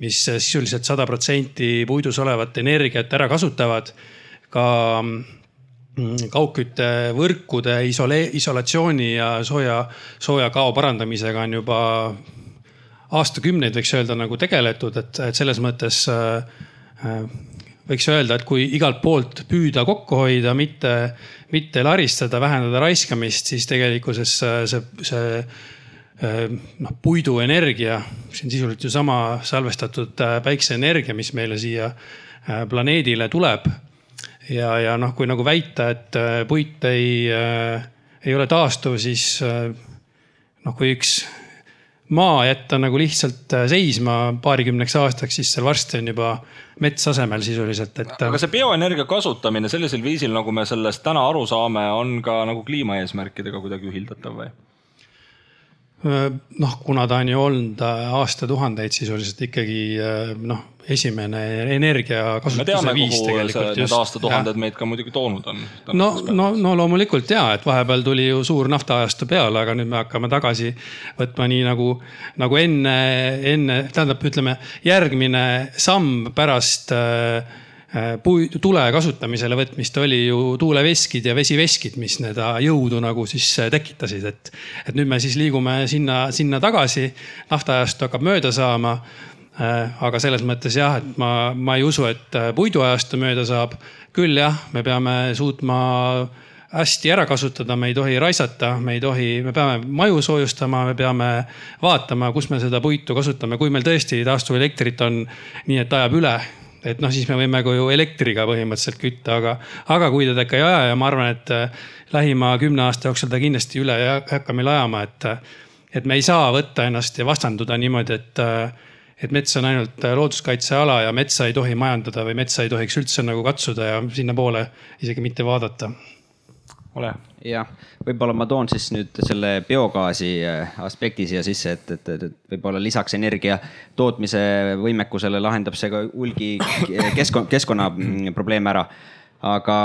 mis sisuliselt sada protsenti puidus olevat energiat ära kasutavad. ka mm, kaugküttevõrkude isole-, isolatsiooni ja sooja, soojakao parandamisega on juba aastakümneid võiks öelda nagu tegeletud, et, et selles mõttes äh, Äh, võiks öelda, et kui igalt poolt püüda kokku hoida, mitte, mitte laristada, vähendada raiskamist, siis tegelikkuses see, see äh, noh, puiduenergia, see on sisuliselt ju sama salvestatud äh, päikseenergia, mis meile siia planeedile tuleb. ja, ja noh, kui nagu väita, et puit ei, ei ole taastuv, siis noh, kui üks maa jätta nagu lihtsalt äh, seisma paarikümneks aastaks, siis seal varsti on juba mets asemel sisuliselt, et. aga see bioenergia kasutamine sellisel viisil, nagu me sellest täna aru saame, on ka nagu kliimaeesmärkidega kuidagi ühildatav või? Noh, kuna ta on ju olnud äh, aastatuhandeid sisuliselt ikkagi noh, esimene energia kasutuse viis tegelikult. Need aastatuhanded meid ka muidugi toonud on. no, no, no loomulikult ja, et vahepeal tuli ju suur naftaajastu peale, aga nüüd me hakkame tagasi võtma nii nagu, nagu enne, enne, tähendab, ütleme järgmine samm pärast äh, puu, tule kasutamisele võtmist oli ju tuuleveskid ja vesiveskid, mis seda jõudu nagu siis tekitasid, et. et nüüd me siis liigume sinna, sinna tagasi, naftaajastu hakkab mööda saama Äh, aga selles mõttes jah, et ma, ma ei usu, et äh, puiduajastu mööda saab. küll jah, me peame suutma hästi ära kasutada, me ei tohi raisata, me ei tohi, me peame maju soojustama, me peame vaatama, kus me seda puitu kasutame, kui meil tõesti taastuvelektrit on nii, et ajab üle. Et noh, siis me võime ka ju elektriga põhimõtteliselt kütta, aga, aga kui teda ikka ei aja ja ma arvan, et äh, lähima kümne aasta jooksul ta kindlasti üle ei hakka meil ajama, et, et me ei saa võtta ennast ja vastanduda niimoodi, et et mets on ainult looduskaitseala ja metsa ei tohi majandada või metsa ei tohiks üldse nagu katsuda ja sinnapoole isegi mitte vaadata. Ole. jah, võib-olla ma toon siis nüüd selle biogaasi äh, aspekti siia sisse, et, et, et võib-olla lisaks energia tootmise võimekusele lahendab see ka hulgi keskkonna, keskkonnaprobleeme ära aga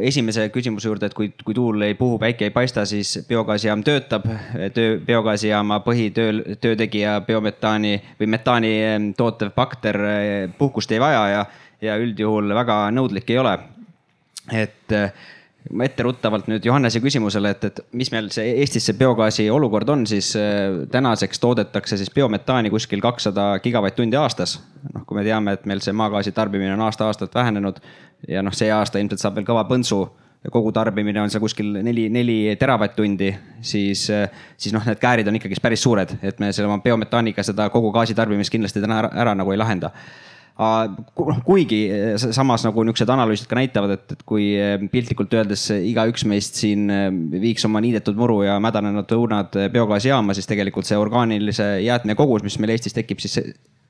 esimese küsimuse juurde, et kui, kui tuul ei puhu, päike ei paista, siis biogaasijaam töötab. töö, biogaasijaama põhitöö, töötegija biometaani või metaani tootev bakter eh, puhkust ei vaja ja, ja üldjuhul väga nõudlik ei ole. et eh, ma etteruttavalt nüüd Johannese küsimusele, et, et mis meil see Eestis see biogaasi olukord on, siis eh, tänaseks toodetakse siis biometaani kuskil kakssada gigavatt-tundi aastas. noh, kui me teame, et meil see maagaasi tarbimine on aasta-aastalt vähenenud ja noh, see aasta ilmselt saab veel kõva põntsu ja kogu tarbimine on seal kuskil neli, neli teravatt-tundi, siis, siis noh, need käärid on ikkagist päris suured, et me selle oma biometaaniga seda kogu gaasitarbimist kindlasti täna ära, ära nagu ei lahenda kuigi samas nagu niisugused analüüsid ka näitavad, et, et kui piltlikult öeldes igaüks meist siin viiks oma niidetud muru ja mädanenud õunad biogaasijaama, siis tegelikult see orgaanilise jäätme kogus, mis meil Eestis tekib, siis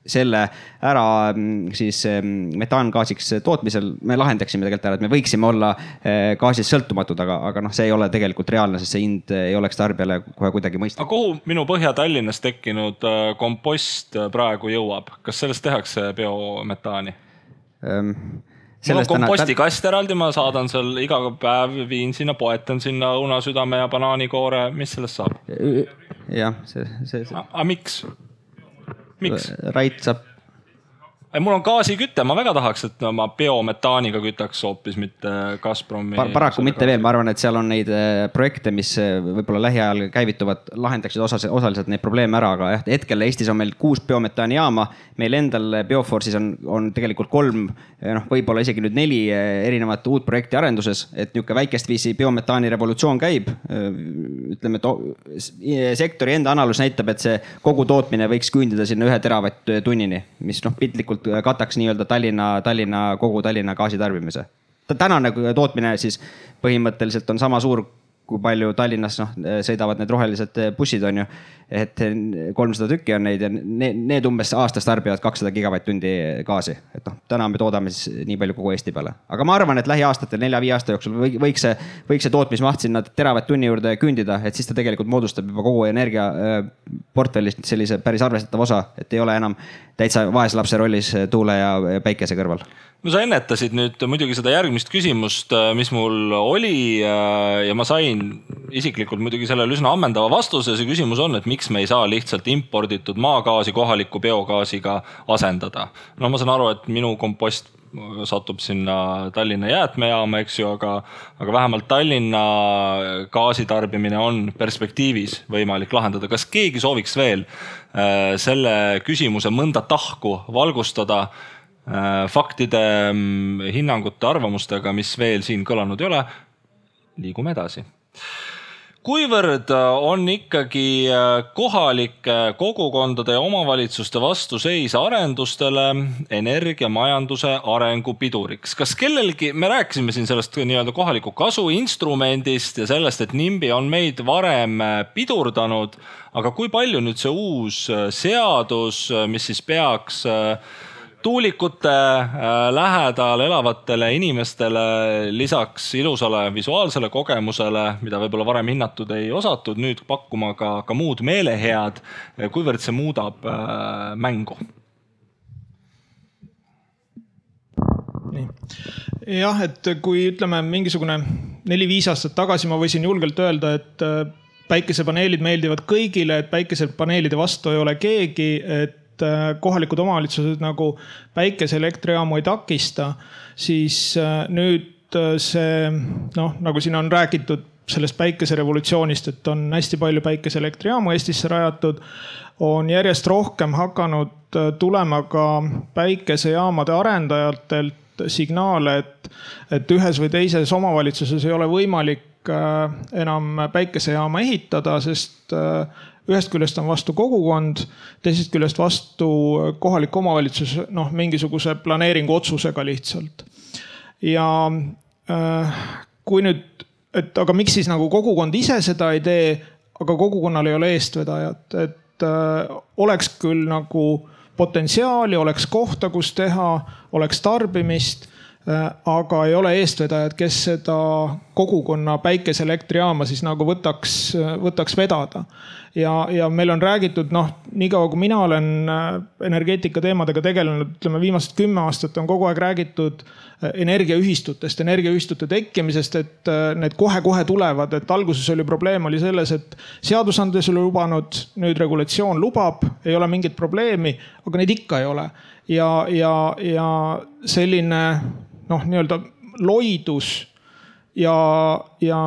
selle ära mm, siis mm, metaangaasiks tootmisel me lahendaksime tegelikult ära, et me võiksime olla eh, gaasist sõltumatud, aga, aga noh, see ei ole tegelikult reaalne, sest see hind ei oleks tarbijale kohe kuidagi mõistlik. aga kuhu minu Põhja-Tallinnas tekkinud äh, kompost äh, praegu jõuab, kas sellest tehakse biometaani ähm,? mul on kompostikast eraldi, ma saadan seal iga päev, viin sinna, poetan sinna õunasüdame ja banaanikoore, mis sellest saab? jah, see, see, see. aga miks? Miks? Rait saab mul on gaasiküte, ma väga tahaks, et ma biometaaniga kütaks hoopis, mitte Gazpromi Par. paraku mitte veel, ma arvan, et seal on neid äh, projekte, mis äh, võib-olla lähiajal käivituvad, lahendaksid osas, osaliselt neid probleeme ära, aga jah, hetkel Eestis on meil kuus biometaanijaama. meil endal Bioforce'is on, on tegelikult kolm, noh, võib-olla isegi nüüd neli äh, erinevat uut projekti arenduses, et niisugune väikest viisi biometaani revolutsioon käib. ütleme, et sektori enda analüüs näitab, et see kogu tootmine võiks küündida sinna ühe teravatt-tunnini, mis noh, piltlikult kataks nii-öelda Tallinna, Tallinna, kogu Tallinna gaasitarbimise. tänane tootmine siis põhimõtteliselt on sama suur kui palju Tallinnas noh, sõidavad need rohelised bussid, on ju. et kolmsada tükki on neid ja need, need umbes aastas tarbivad kakssada gigavatt-tundi gaasi. et noh, täna me toodame siis nii palju kogu Eesti peale. aga ma arvan, et lähiaastatel, nelja-viie aasta jooksul võiks see, võiks see tootmismaht sinna teravatt-tunni juurde küündida, et siis ta tegelikult moodustab juba kogu energiaportfellist sellise päris arvestatava osa, et ei ole enam täitsa vaese lapse rollis tuule ja päikese kõrval no sa ennetasid nüüd muidugi seda järgmist küsimust, äh, mis mul oli äh, ja ma sain isiklikult muidugi sellele üsna ammendava vastuse. see küsimus on, et miks me ei saa lihtsalt imporditud maagaasi kohaliku biogaasiga asendada. no ma saan aru, et minu kompost satub sinna Tallinna jäätmejaama, eks ju, aga, aga vähemalt Tallinna gaasitarbimine on perspektiivis võimalik lahendada. kas keegi sooviks veel äh, selle küsimuse mõnda tahku valgustada? Äh, faktide, mm, hinnangute, arvamustega, mis veel siin kõlanud ei ole. liigume edasi. kuivõrd äh, on ikkagi äh, kohalike kogukondade ja omavalitsuste vastuseis arendustele energiamajanduse arengu piduriks, kas kellelgi, me rääkisime siin sellest nii-öelda kohaliku kasu instrumendist ja sellest, et NIMBY on meid varem pidurdanud, aga kui palju nüüd see uus seadus, mis siis peaks tuulikute äh, lähedal elavatele inimestele lisaks ilusale visuaalsele kogemusele, mida võib-olla varem hinnatud ei osatud, nüüd pakkuma ka, ka muud meelehead. kuivõrd see muudab äh, mängu? jah, et kui ütleme mingisugune neli-viis aastat tagasi ma võisin julgelt öelda, et äh, päikesepaneelid meeldivad kõigile, et päikesepaneelide vastu ei ole keegi, et et äh, kohalikud omavalitsused nagu päikeseelektrijaamu ei takista, siis äh, nüüd äh, see noh, nagu siin on räägitud sellest päikeserevolutsioonist, et on hästi palju päikeseelektrijaamu Eestisse rajatud, on järjest rohkem hakanud tulema ka päikesejaamade arendajatelt signaale, et, et ühes või teises omavalitsuses ei ole võimalik enam päikesejaama ehitada, sest ühest küljest on vastu kogukond, teisest küljest vastu kohalik omavalitsus, noh, mingisuguse planeeringu otsusega lihtsalt. ja äh, kui nüüd, et aga miks siis nagu kogukond ise seda ei tee, aga kogukonnal ei ole eestvedajat, et äh, oleks küll nagu potentsiaali, oleks kohta, kus teha, oleks tarbimist aga ei ole eestvedajad, kes seda kogukonna päikeseelektrijaama siis nagu võtaks, võtaks vedada. ja, ja meil on räägitud, noh, niikaua kui mina olen äh, energeetika teemadega tegelenud, ütleme viimased kümme aastat on kogu aeg räägitud äh, energiaühistutest, energiaühistute tekkimisest, et need kohe-kohe tulevad, et alguses oli probleem oli selles, et seadusandlus oli lubanud, nüüd regulatsioon lubab, ei ole mingit probleemi, aga neid ikka ei ole ja, ja, ja selline noh, nii-öelda loidus ja, ja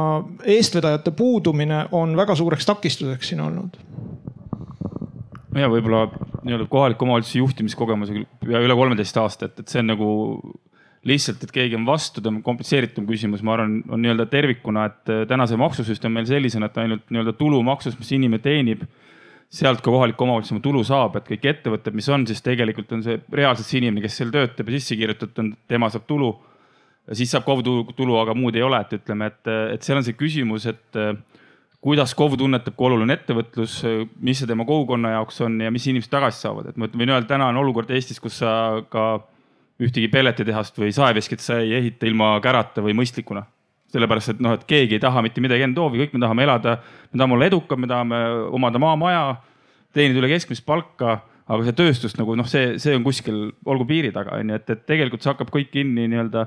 eestvedajate puudumine on väga suureks takistuseks siin olnud. ja võib-olla nii-öelda kohaliku omavalitsuse juhtimiskogemusega üle kolmeteist aastat, et see on nagu lihtsalt, et keegi on vastu, ta on komplitseeritum küsimus, ma arvan, on nii-öelda tervikuna, et täna see maksusüsteem meil sellisena, et ainult nii-öelda tulumaksust, mis inimene teenib sealt ka kohalik omavalitsus oma tulu saab, et kõik ettevõtted, mis on, siis tegelikult on see reaalselt see inimene, kes seal töötab ja sisse kirjutatud on, tema saab tulu. siis saab KOV tulu, aga muud ei ole, et ütleme, et, et seal on see küsimus, et kuidas KOV tunnetab, kui oluline ettevõtlus, mis see tema kogukonna jaoks on ja mis inimesed tagasi saavad, et ma võin öelda, täna on olukord Eestis, kus sa ka ühtegi pelletitehast või saeveskit sa ei ehita ilma kärata või mõistlikuna sellepärast et noh, et keegi ei taha mitte midagi enda hoovi, kõik me tahame elada, me tahame olla edukad, me tahame omada maamaja, teenida üle keskmist palka, aga see tööstus nagu noh, see, see on kuskil, olgu piiri taga on ju, et, et tegelikult see hakkab kõik kinni nii-öelda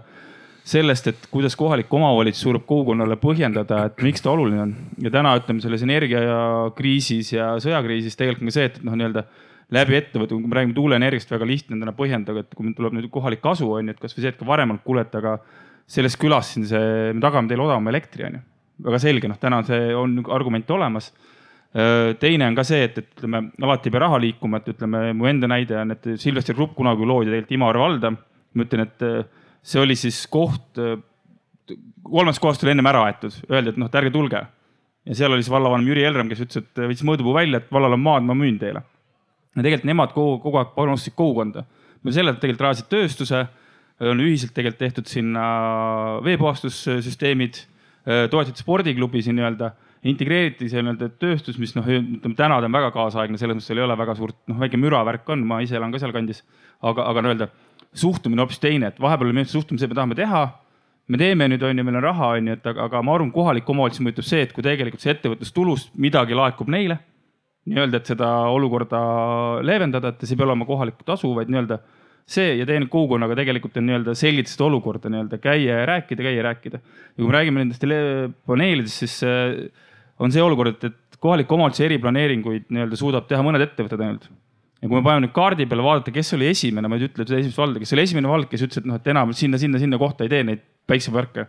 sellest, et kuidas kohalik omavalitsus suudab kogukonnale põhjendada, et miks ta oluline on. ja täna ütleme selles energiakriisis ja sõjakriisis tegelikult on ka see, et noh, nii-öelda läbi ettevõtte, kui me räägime tuuleenergiast, väga lihtne on täna põhjendada, et kui meil tuleb nüüd kohalik kasu on ju, et kasvõi see, et ka varem olnud kuule, et aga selles külas siin see, me tagame teile odavama elektri, on ju. väga selge, noh, täna see on argument olemas. teine on ka see, et, et ütleme, alati ei pea raha liikuma, et ütleme, mu enda näide on, et Silvester Grupp kunagi loodi tegelikult Imaru valda. ma ütlen, et see oli siis koht, kolmest kohast oli ennem ära aetud, öeldi, et noh, et ärge tulge. ja seal oli siis vallavanem Jüri Elram, kes ütles, et võttis mõõdupuu välja, et vallal on maad, ma müün teile. ja tegelikult nemad kogu, kogu aeg panustasid kogukonda. selle tegelikult rajasid tööstuse on ühiselt tegelikult tehtud sinna veepuhastussüsteemid, toetati spordiklubi siin nii-öelda, integreeriti see nii-öelda tööstus, mis noh, ütleme täna ta on väga kaasaegne, selles mõttes seal ei ole väga suurt, noh, väike müravärk on, ma ise elan ka sealkandis. aga, aga nii-öelda suhtumine hoopis teine, et vahepeal oli meie suhtumine, me tahame teha me teeme nüüd on ju, meil on raha on ju, et aga, aga ma arvan, kohalik omavalitsus mõjutab see, et kui tegelikult see ettevõtlustulust midagi laekub neile. nii-öelda, et seda olukorda leevendada, et see ei pea olema kohalikku tasu, vaid nii-öelda see ja teine kogukonnaga tegelikult on nii-öelda selgitada seda olukorda nii-öelda käia ja rääkida, käia ja rääkida. ja kui me räägime nendest paneelidest, siis äh, on see olukord, et, et kohaliku omavalitsuse eriplaneeringuid nii-öelda suudab teha mõned ettevõtted ainult. ja kui me paneme nüüd kaardi peale vaadata, kes oli esimene, ma ei ütle seda esimest valda, kes oli esimene vald, kes ütles, et noh, et enam sinna, sinna, sinna kohta ei tee neid päikseparke.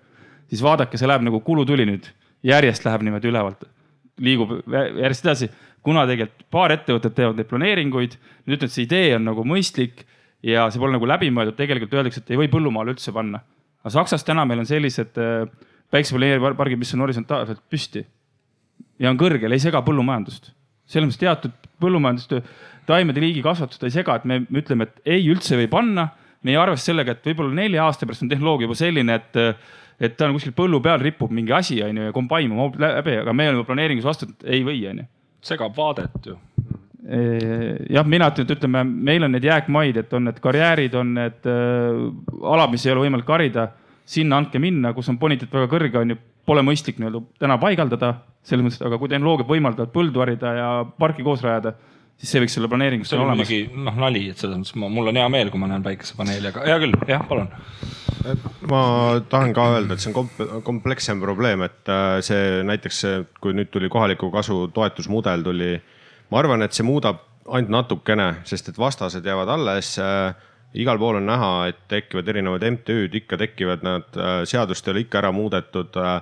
siis vaadake, see läheb nagu kulutuli nüüd, järjest läheb niimoodi ülevalt, liigub järjest edasi kuna tegelikult paar ettevõtet teevad neid planeeringuid, nüüd ütlen, et see idee on nagu mõistlik ja see pole nagu läbimõeldud, tegelikult öeldakse, et ei või põllumaale üldse panna. aga Saksas täna meil on sellised äh, päiksepaneelipargid, mis on horisontaalselt püsti ja on kõrgel, ei sega põllumajandust. selles mõttes teatud põllumajandust, taimede liigikasvatust ei sega, et me ütleme, et ei üldse ei või panna. me ei arvesta sellega, et võib-olla nelja aasta pärast on tehnoloogia juba selline, et, et ta on kuskil põllu peal ripub mingi asi on ju ja kombain mahub läbi, aga me oleme planeeringus vastu, et ei või on ju. segab vaadet ju jah, mina ütlen, et ütleme, meil on need jääkmaid, et on need karjäärid, on need äh, alad, mis ei ole võimalik harida. sinna andke minna, kus on bonitet väga kõrge, on ju, pole mõistlik nii-öelda täna paigaldada selles mõttes, aga kui tehnoloogiad võimaldavad põldu harida ja parki koos rajada, siis see võiks olla planeeringus olemas. noh, nali, et selles mõttes ma, mul on hea meel, kui ma näen päikesepaneeli, aga hea küll, jah, palun. ma tahan ka öelda, et see on komplekssem probleem, et äh, see näiteks, kui nüüd tuli kohaliku kasu toetusmudel tuli ma arvan, et see muudab ainult natukene, sest et vastased jäävad alles äh, igal pool on näha, et tekivad erinevad MTÜ-d, ikka tekivad nad, äh, seadust ei ole ikka ära muudetud äh,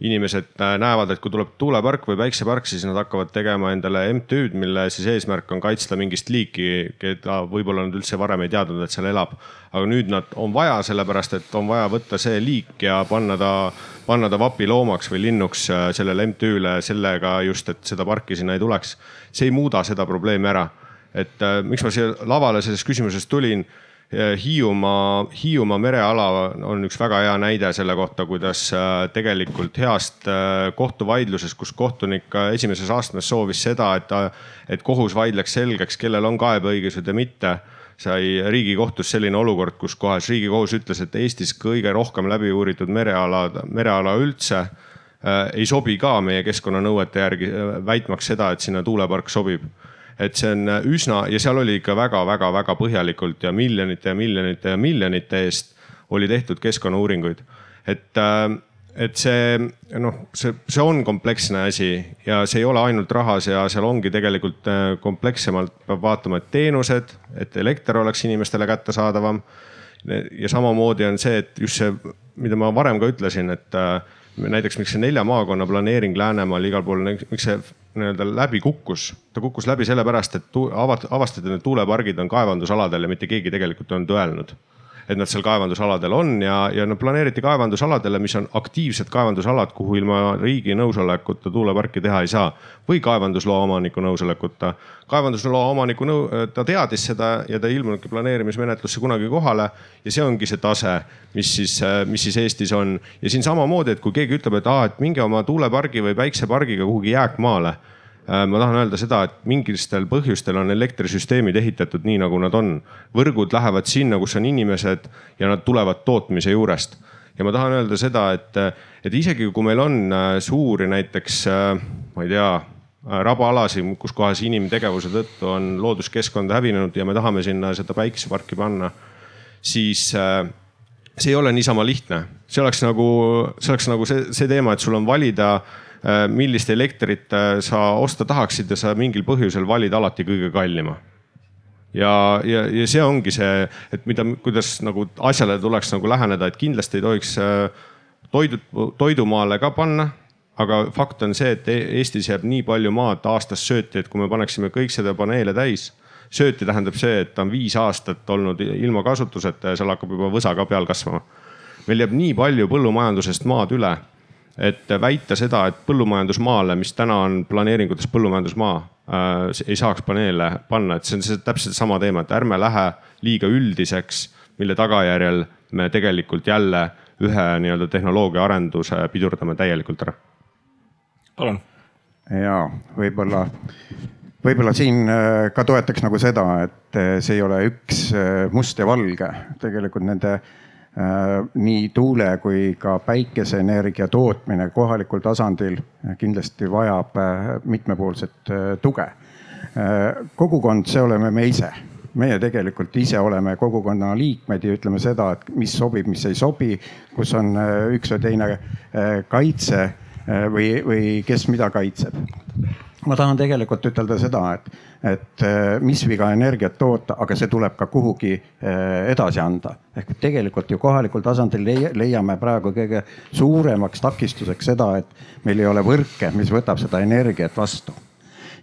inimesed äh, näevad, et kui tuleb tuulepark või päiksepark, siis nad hakkavad tegema endale MTÜ-d, mille siis eesmärk on kaitsta mingist liiki, keda võib-olla nad üldse varem ei teadnud, et seal elab. aga nüüd nad on vaja, sellepärast et on vaja võtta see liik ja panna ta, panna ta vapiloomaks või linnuks äh, sellele MTÜ-le sellega just, et seda parki sinna ei tuleks. see ei muuda seda probleemi ära. et äh, miks ma siia lavale selles küsimuses tulin Hiiumaa, Hiiumaa mereala on üks väga hea näide selle kohta, kuidas äh, tegelikult heast äh, kohtuvaidlusest, kus kohtunik esimeses astmes soovis seda, et, et kohus vaidleks selgeks, kellel on kaebeõigused ja mitte sai riigikohtus selline olukord, kus kohas riigikohus ütles, et Eestis kõige rohkem läbi uuritud mereala, mereala üldse äh, ei sobi ka meie keskkonnanõuete järgi, väitmaks seda, et sinna tuulepark sobib et see on üsna ja seal oli ikka väga-väga-väga põhjalikult ja miljonite ja miljonite ja miljonite eest oli tehtud keskkonnauuringuid. et, äh, et see noh, see, see on kompleksne asi ja see ei ole ainult rahas ja seal ongi tegelikult äh, komplekssemalt peab vaatama, et teenused, et elekter oleks inimestele kättesaadavam. ja samamoodi on see, et just see, mida ma varem ka ütlesin, et äh, näiteks miks see nelja maakonna planeering Läänemaal igal pool, miks see nii-öelda läbi kukkus. ta kukkus läbi sellepärast, et avastati, et need tuulepargid on kaevandusaladel ja mitte keegi tegelikult ei olnud öelnud et nad seal kaevandusaladel on ja, ja nad planeeriti kaevandusaladele, mis on aktiivsed kaevandusalad, kuhu ilma riigi nõusolekuta tuuleparki teha ei saa. või kaevandusloa omaniku nõusolekuta. kaevandusloa omaniku nõu-, ta teadis seda ja ta ei ilmunudki planeerimismenetlusse kunagi kohale. ja see ongi see tase, mis siis, mis siis Eestis on. ja siin samamoodi, et kui keegi ütleb, et aa, et minge oma tuulepargi või päiksepargiga kuhugi jääkmaale ma tahan öelda seda, et mingitel põhjustel on elektrisüsteemid ehitatud nii, nagu nad on. võrgud lähevad sinna, kus on inimesed ja nad tulevad tootmise juurest. ja ma tahan öelda seda, et, et isegi kui meil on äh, suuri näiteks, äh, ma ei tea, rabaalasid, kus kohas inimtegevuse tõttu on looduskeskkond hävinenud ja me tahame sinna seda päikeseparki panna, siis see ei ole niisama lihtne. see oleks nagu, see oleks nagu see, see teema, et sul on valida Äh, millist elektrit äh, sa osta tahaksid ja sa mingil põhjusel valid alati kõige kallima. ja, ja, ja see ongi see, et mida, kuidas nagu asjale tuleks nagu läheneda, et kindlasti ei tohiks äh, toidu, toidumaale ka panna aga fakt on see, et e-, Eestis jääb nii palju maad aastas sööti, et kui me paneksime kõik seda paneele täis, sööti tähendab see, et ta on viis aastat olnud ilma kasutuseta ja seal hakkab juba võsa ka peal kasvama. meil jääb nii palju põllumajandusest maad üle et väita seda, et põllumajandusmaale, mis täna on planeeringutes põllumajandusmaa äh,, ei saaks paneele panna, et see on see täpselt sama teema, et ärme lähe liiga üldiseks, mille tagajärjel me tegelikult jälle ühe nii-öelda tehnoloogia arenduse pidurdame täielikult ära. palun. ja võib-olla, võib-olla siin äh, ka toetaks nagu seda, et äh, see ei ole üks äh, must ja valge, tegelikult nende Äh, nii tuule kui ka päikeseenergia tootmine kohalikul tasandil kindlasti vajab äh, mitmepoolset äh, tuge. kogukond, see oleme me ise meie tegelikult ise oleme kogukonna liikmed ja ütleme seda, et mis sobib, mis ei sobi, kus on üks või teine kaitse või, või kes mida kaitseb. Ma tahan tegelikult ütelda seda, et et äh, mis viga energiat toota, aga see tuleb ka kuhugi äh, edasi anda. ehk tegelikult ju kohalikul tasandil leiame praegu kõige suuremaks takistuseks seda, et meil ei ole võrke, mis võtab seda energiat vastu.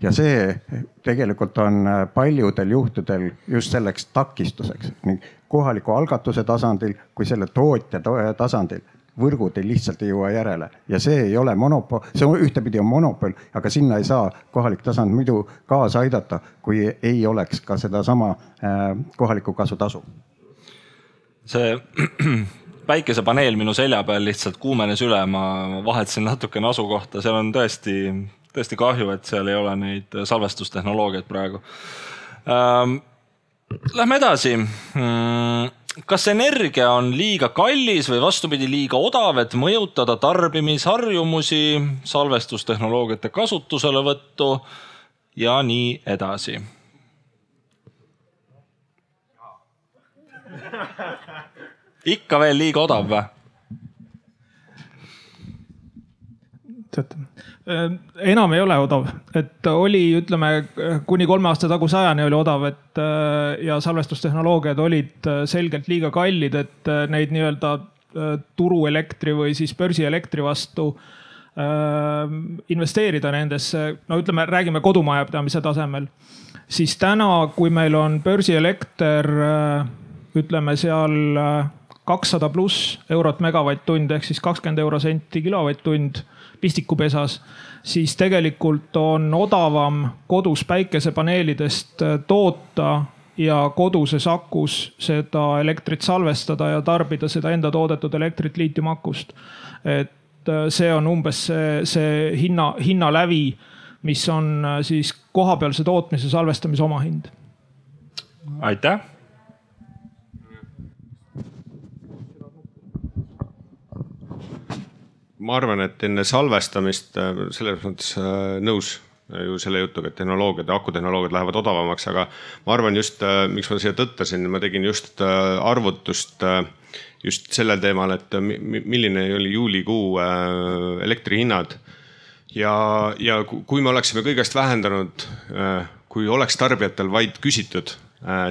Ja see tegelikult on äh, paljudel juhtudel just selleks takistuseks. Nii kohaliku algatuse tasandil kui selle tootja tasandil võrgud ei lihtsalt ei jõua järele ja see ei ole monopol, see on ühtepidi on monopol, aga sinna ei saa kohalik tasand muidu kaasa aidata, kui ei oleks ka sedasama äh, kohalikku kasutasu. see päikesepaneel minu selja peal lihtsalt kuumenes üle, ma vahetasin natukene asukohta, seal on tõesti, tõesti kahju, et seal ei ole neid salvestustehnoloogiaid praegu ähm,. Lähme edasi mm kas energia on liiga kallis või vastupidi, liiga odav, et mõjutada tarbimisharjumusi, salvestustehnoloogiate kasutuselevõttu ja nii edasi? ikka veel liiga odav või? teate, enam ei ole odav, et oli, ütleme kuni kolme aasta taguse ajani oli odav, et äh, ja salvestustehnoloogiad olid äh, selgelt liiga kallid, et neid nii-öelda turuelektri või siis börsielektri vastu investeerida nendesse, no ütleme, räägime kodumajapidamise tasemel, siis täna, kui meil on börsielekter, ütleme seal kakssada pluss eurot megavatt-tund ehk siis kakskümmend eurosenti kilovatt-tund pistikupesas, siis tegelikult on odavam kodus päikesepaneelidest äh, toota ja koduses akus seda elektrit salvestada ja tarbida seda enda toodetud elektrit liitiumakust. et see on umbes see, see hinna, hinnalävi, mis on siis kohapealse tootmise salvestamise omahind. aitäh ma arvan, et enne salvestamist äh, selles mõttes äh, nõus äh, ju selle jutuga, et tehnoloogiad akutehnoloogiad lähevad odavamaks, aga ma arvan just, miks ma siia tõttasin, ma tegin just arvutust just sellel teemal, et milline oli juulikuu elektrihinnad. ja, ja kui me oleksime kõigest vähendanud, kui oleks tarbijatel vaid küsitud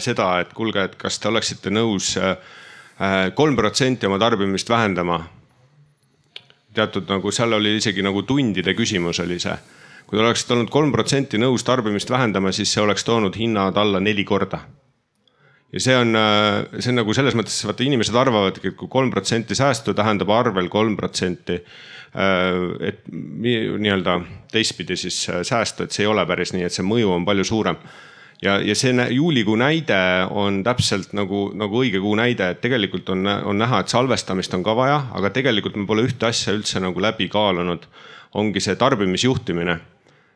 seda, et kuulge, et kas te oleksite nõus kolm protsenti oma tarbimist vähendama teatud nagu seal oli isegi nagu tundide küsimus oli see. kui te oleksite olnud kolm protsenti nõus tarbimist vähendama, siis see oleks toonud hinnad alla neli korda. ja see on, äh, see on nagu selles mõttes, vaata inimesed arvavadki, et kui kolm protsenti säästu tähendab arvel kolm protsenti äh, et nii-öelda teistpidi siis äh, säästu, et see ei ole päris nii, et see mõju on palju suurem ja, ja see juulikuu näide on täpselt nagu, nagu õige kuu näide, et tegelikult on, on näha, et salvestamist on ka vaja, aga tegelikult me pole ühte asja üldse nagu läbi kaalunud. ongi see tarbimisjuhtimine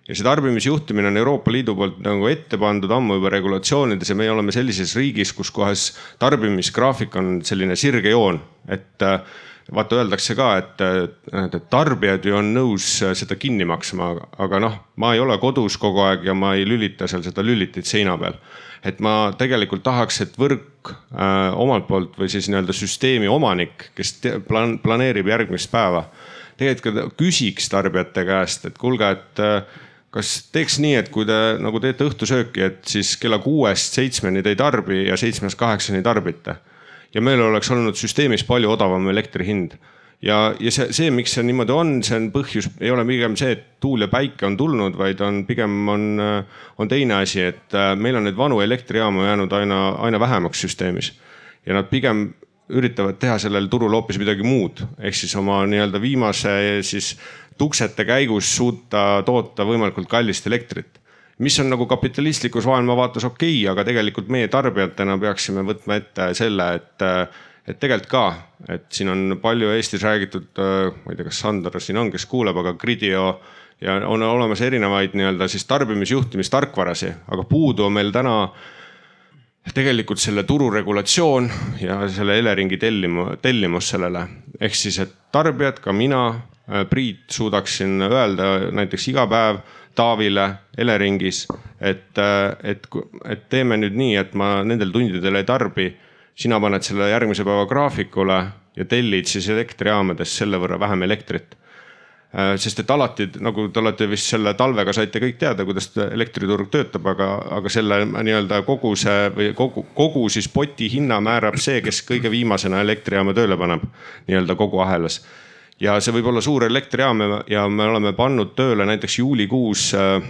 ja see tarbimisjuhtimine on Euroopa Liidu poolt nagu ette pandud ammu juba regulatsioonides ja meie oleme sellises riigis, kus kohas tarbimisgraafik on selline sirge joon, et äh, vaata, öeldakse ka, et, tarbijad ju on nõus seda kinni maksma, aga noh, ma ei ole kodus kogu aeg ja ma ei lülita seal seda lülitit seina peal. et ma tegelikult tahaks, et võrk äh, omalt poolt või siis nii-öelda süsteemi omanik, kes plan, planeerib järgmist päeva, tegelikult küsiks tarbijate käest, et kuulge, et äh, kas teeks nii, et kui te nagu teete õhtusööki, et siis kella kuuest seitsmeni te ei tarbi ja seitsmest kaheksani tarbite ja meil oleks olnud süsteemis palju odavam elektri hind. Ja, ja see, see, miks see niimoodi on, see on põhjus, ei ole pigem see, et tuul ja päike on tulnud, vaid on pigem on, on teine asi, et äh, meil on neid vanu elektrijaamu jäänud aina, aina vähemaks süsteemis. ja nad pigem üritavad teha sellel turul hoopis midagi muud, ehk siis oma nii-öelda viimase siis tuksete käigus suuta toota võimalikult kallist elektrit mis on nagu kapitalistlikus maailmavaates okei okay,, aga tegelikult meie tarbijatena peaksime võtma ette selle, et, et tegelikult ka, et siin on palju Eestis räägitud, ma ei tea, kas Sander siin on, kes kuuleb, aga Gridio ja on olemas erinevaid nii-öelda siis tarbimisjuhtimistarkvarasi, aga puudu on meil täna tegelikult selle turu regulatsioon ja selle Eleringi tellimu, tellimus sellele. ehk siis, et tarbijad, ka mina, Priit suudaksin öelda näiteks iga päev Taavile Eleringis, et, et, et teeme nüüd nii, et ma nendel tundidel ei tarbi. sina paned selle järgmise päeva graafikule ja tellid siis elektrijaamades selle võrra vähem elektrit sest et alati nagu te olete vist selle talvega saite kõik teada, kuidas elektriturg töötab, aga, aga selle nii-öelda kogu see või kogu, kogu siis poti hinna määrab see, kes kõige viimasena elektrijaama tööle paneb nii-öelda kogu ahelas ja see võib olla suur elektrijaam ja me oleme pannud tööle näiteks juulikuus äh,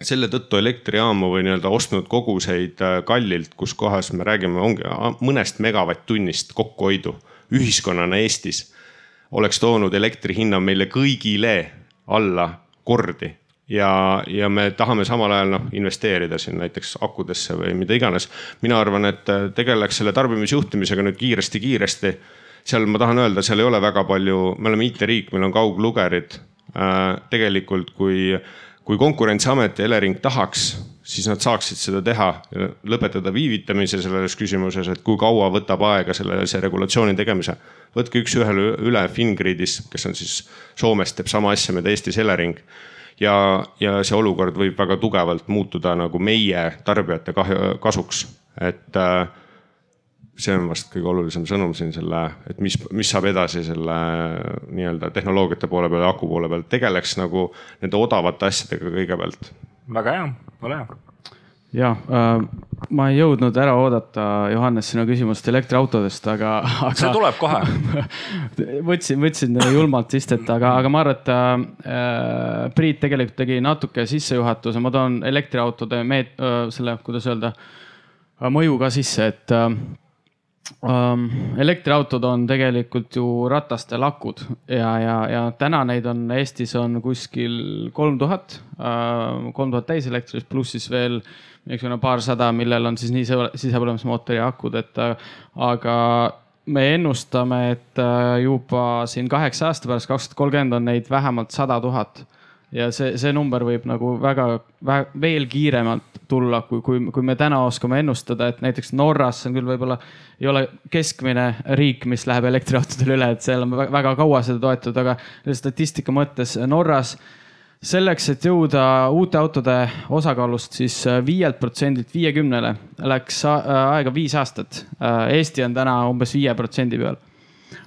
selle tõttu elektrijaamu või nii-öelda ostnud koguseid äh, kallilt, kus kohas me räägime, ongi mõnest megavatt-tunnist kokkuhoidu ühiskonnana Eestis. oleks toonud elektri hinna meile kõigile alla kordi ja, ja me tahame samal ajal noh investeerida siin näiteks akudesse või mida iganes. mina arvan, et äh, tegeleks selle tarbimisjuhtimisega nüüd kiiresti-kiiresti seal ma tahan öelda, seal ei ole väga palju, me oleme IT-riik, meil on kauglugerid. Äh, tegelikult, kui, kui konkurentsiamet ja Elering tahaks, siis nad saaksid seda teha, lõpetada viivitamise selles küsimuses, et kui kaua võtab aega selle, see regulatsiooni tegemise. võtke üks-ühele üle Fingridis, kes on siis Soomes, teeb sama asja, mida Eestis Elering ja, ja see olukord võib väga tugevalt muutuda nagu meie tarbijate kahju, kasuks, et äh, see on vast kõige olulisem sõnum siin selle, et mis, mis saab edasi selle nii-öelda tehnoloogiate poole peal ja aku poole peal, tegeleks nagu nende odavate asjadega kõigepealt. väga hea, ole hea ja äh, ma ei jõudnud ära oodata, Johannes, sinu küsimust elektriautodest, aga, aga. see tuleb kohe võtsin, võtsin julmalt istet, aga, aga ma arvan, et äh, Priit tegelikult tegi natuke sissejuhatuse, ma toon elektriautode meet-, selle, kuidas öelda, mõju ka sisse, et äh, elektriautod on tegelikult ju ratastel akud ja, ja, ja täna neid on Eestis on kuskil kolm tuhat, äh, kolm tuhat täiselektrilist, pluss siis veel mingisugune paarsada, millel on siis nii sisepõlemismootori akud, et aga me ennustame, et juba siin kaheksa aasta pärast, kaks tuhat kolmkümmend on neid vähemalt sada tuhat ja see, see number võib nagu väga, väga veel kiiremalt tulla, kui, kui, kui me täna oskame ennustada, et näiteks Norras on küll võib-olla ei ole keskmine riik, mis läheb elektriautodele üle, et seal on väga kaua seda toetatud, aga statistika mõttes Norras selleks, et jõuda uute autode osakaalust siis viielt protsendilt viiekümnele, läks aega viis aastat. Eesti on täna umbes viie protsendi peal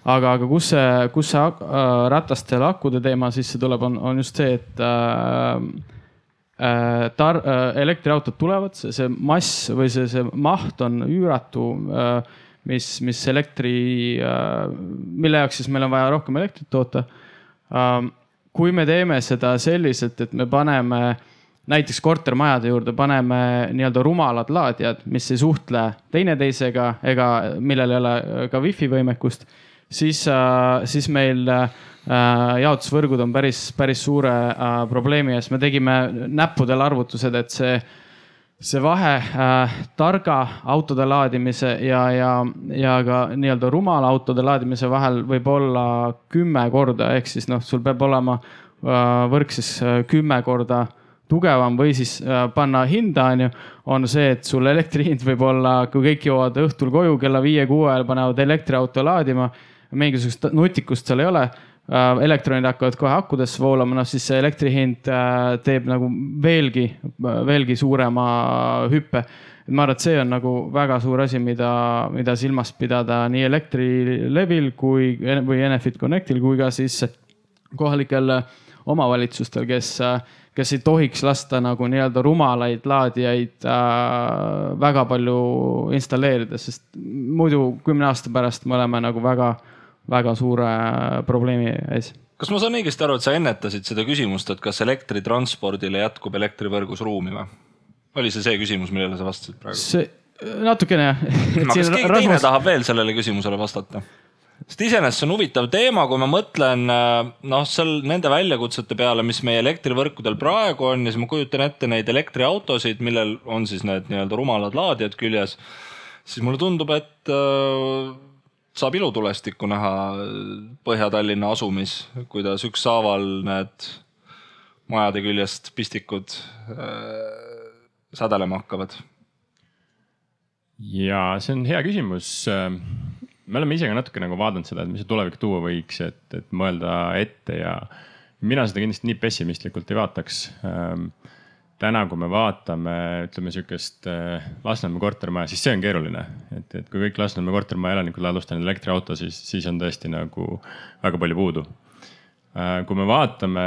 aga, aga kus see, kus see äh, ratastel akude teema sisse tuleb, on, on just see, et äh, äh, tar- äh,, elektriautod tulevad, see mass või see, see maht on üüratu äh,. mis, mis elektri mille jaoks siis meil on vaja rohkem elektrit toota äh,. kui me teeme seda selliselt, et me paneme näiteks kortermajade juurde paneme nii-öelda rumalad laadijad, mis ei suhtle teineteisega ega millel ei ole ka wifi võimekust siis, äh, siis meil äh, jaotusvõrgud on päris, päris suure äh, probleemi ees. me tegime näppudel arvutused, et see, see vahe targa autode laadimise ja, ja, ja ka nii-öelda rumala autode laadimise vahel võib olla kümme korda, ehk siis noh, sul peab olema võrk siis kümme korda tugevam või siis panna hinda, on ju, on see, et sul elektri hind võib olla, kui kõik jõuavad õhtul koju kella viie-kuue ajal, panevad elektriauto laadima mingisugust nutikust seal ei ole äh, elektronid hakkavad kohe akudesse voolama, noh siis see elektri hind äh, teeb nagu veelgi, veelgi suurema hüppe. ma arvan, et see on nagu väga suur asi, mida, mida silmas pidada nii Elektrilevil kui, või Enefit Connectil kui ka siis kohalikel omavalitsustel, kes, kes ei tohiks lasta nagu nii-öelda rumalaid laadijaid äh, väga palju installeerida, sest muidu kümne aasta pärast me oleme nagu väga äh, väga suure probleemi ees. kas ma saan õigesti aru, et sa ennetasid seda küsimust, et kas elektritranspordile jätkub elektrivõrgus ruumi või? oli see see küsimus, millele sa vastasid praegu? see, natukene jah. kas keegi Rasmus... teine tahab veel sellele küsimusele vastata? sest iseenesest see on huvitav teema, kui ma mõtlen noh, seal nende väljakutsete peale, mis meie elektrivõrkudel praegu on ja siis ma kujutan ette neid elektriautosid, millel on siis need nii-öelda rumalad laadijad küljes. siis mulle tundub, et saab ilutulestikku näha Põhja-Tallinna asumis, kuidas ükshaaval need majade küljest pistikud äh, sädelema hakkavad? ja see on hea küsimus. me oleme ise ka natuke nagu vaadanud seda, et mis see tulevik tuua võiks, et, et mõelda ette ja mina seda kindlasti nii pessimistlikult ei vaataks ähm, täna, kui me vaatame, ütleme sihukest äh, Lasnamäe kortermaja, siis see on keeruline. et, et kui kõik Lasnamäe kortermaja elanikud ostma elektriauto, siis, siis on tõesti nagu väga palju puudu. Äh, kui me vaatame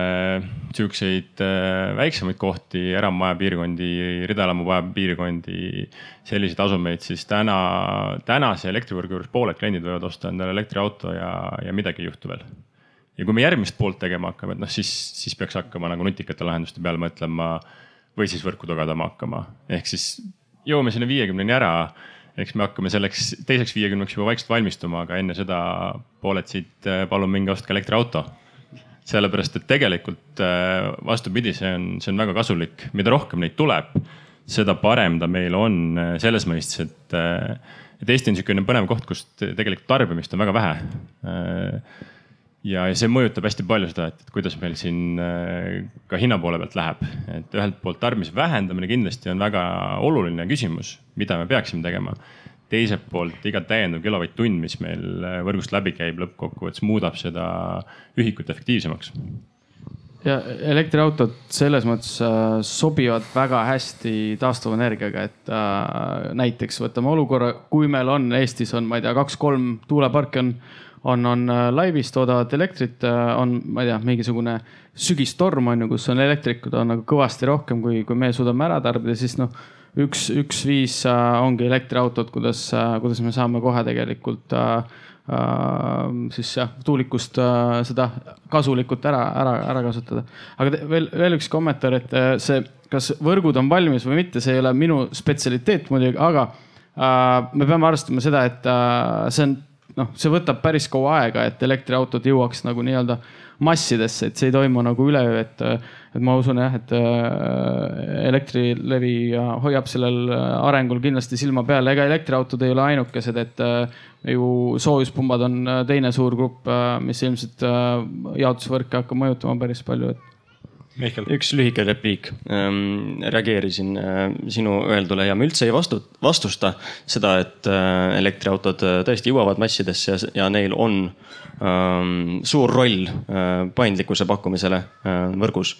sihukeseid äh, väiksemaid kohti, eramaja piirkondi, ridaelamumaja piirkondi, selliseid asumeid, siis täna, tänase elektrivõrgu juures pooled kliendid võivad osta endale elektriauto ja, ja midagi ei juhtu veel ja kui me järgmist poolt tegema hakkame, et noh, siis, siis peaks hakkama nagu nutikate lahenduste peale mõtlema äh, või siis võrku tugevdama hakkama. ehk siis jõuame sinna viiekümneni ära, eks me hakkame selleks teiseks viiekümneks juba vaikselt valmistuma, aga enne seda pooled siit äh, palun minge ostke elektriauto. sellepärast, et tegelikult äh, vastupidi, see on, see on väga kasulik, mida rohkem neid tuleb, seda parem ta meil on äh, selles mõistes, et, et Eesti on niisugune põnev koht, kus tegelikult tarbimist on väga vähe ja, ja see mõjutab hästi palju seda, et kuidas meil siin äh, ka hinna poole pealt läheb. et ühelt poolt tarbimise vähendamine kindlasti on väga oluline küsimus, mida me peaksime tegema. teiselt poolt iga täiendav kilovatt-tund, mis meil äh, võrgust läbi käib, lõppkokkuvõttes muudab seda ühikut efektiivsemaks ja elektriautod selles mõttes äh, sobivad väga hästi taastuvenergiaga, et näiteks võtame olukorra, kui meil on Eestis on, ma ei tea, kaks-kolm tuuleparki on on, on äh, laivis toodavad elektrit, äh, on, ma ei tea, mingisugune sügistorm on ju, kus on elektrikud on nagu kõvasti rohkem, kui, kui me suudame ära tarbida, siis noh, üks, üks viis äh, ongi elektriautod, kuidas, kuidas me saame kohe tegelikult siis jah, tuulikust seda kasulikult ära, ära, ära kasutada. aga veel, veel üks kommentaar, et see, kas võrgud on valmis või mitte, see ei ole minu spetsialiteet muidugi, aga me peame arvestama seda, et see on noh, see võtab päris kaua aega, et elektriautod jõuaks nagu nii-öelda massidesse, et see ei toimu nagu üleöö, et, et ma usun jah, et Elektrilevi hoiab sellel arengul kindlasti silma peal, ega elektriautod ei ole ainukesed, et ju soojuspumbad on teine suur grupp, mis ilmselt jaotusvõrke hakkab mõjutama päris palju, et Mihkel. üks lühike repliik ähm,. reageerisin äh, sinu öeldule ja ma üldse ei vastu, vastusta seda, et äh, elektriautod äh, tõesti jõuavad massidesse ja, ja neil on ähm, suur roll äh, paindlikkuse pakkumisele äh, võrgus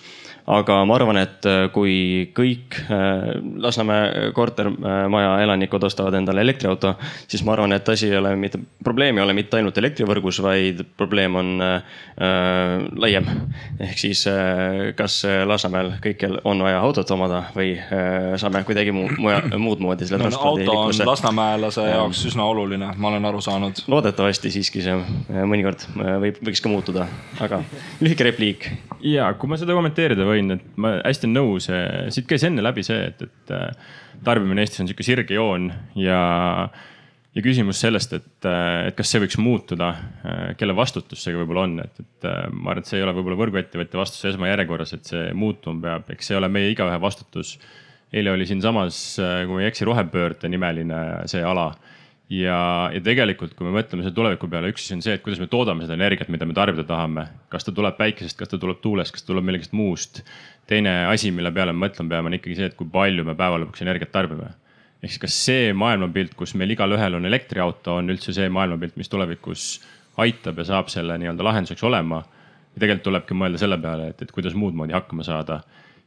aga ma arvan, et äh, kui kõik äh, Lasnamäe kortermaja elanikud ostavad endale elektriauto, siis ma arvan, et asi ei ole mitte, probleem ei ole mitte ainult elektrivõrgus, vaid probleem on äh, laiem. ehk siis äh, kas Lasnamäel kõikjal on vaja autot omada või äh, saame kuidagi muu, muud moodi selle no, auto on lasnamäelase jaoks üsna oluline, ma olen aru saanud. loodetavasti siiski see mõnikord võib, võiks ka muutuda, aga lühike repliik. ja kui ma seda kommenteerida võin võin, et ma hästi nõus, siit käis enne läbi see, et, et äh, tarbimine Eestis on sihuke sirge joon ja, ja küsimus sellest, et, äh, et kas see võiks muutuda, kelle vastutus see võib-olla on, et, et ma arvan, et see ei ole võib-olla võrguettevõtja vastutus esmajärjekorras, et see muutuma peab, eks see ole meie igaühe vastutus. eile oli siinsamas, kui ma ei eksi, rohepöörde nimeline see ala ja, ja tegelikult, kui me mõtleme selle tuleviku peale, üks asi on see, et kuidas me toodame seda energiat, mida me tarbida tahame. kas ta tuleb päikesest, kas ta tuleb tuulest, kas ta tuleb millegist muust. teine asi, mille peale me mõtlema peame, on ikkagi see, et kui palju me päeva lõpuks energiat tarbime. ehk siis, kas see maailmapilt, kus meil igalühel on elektriauto, on üldse see maailmapilt, mis tulevikus aitab ja saab selle nii-öelda lahenduseks olema. ja tegelikult tulebki mõelda selle peale, et, et kuidas muud moodi hakkama saada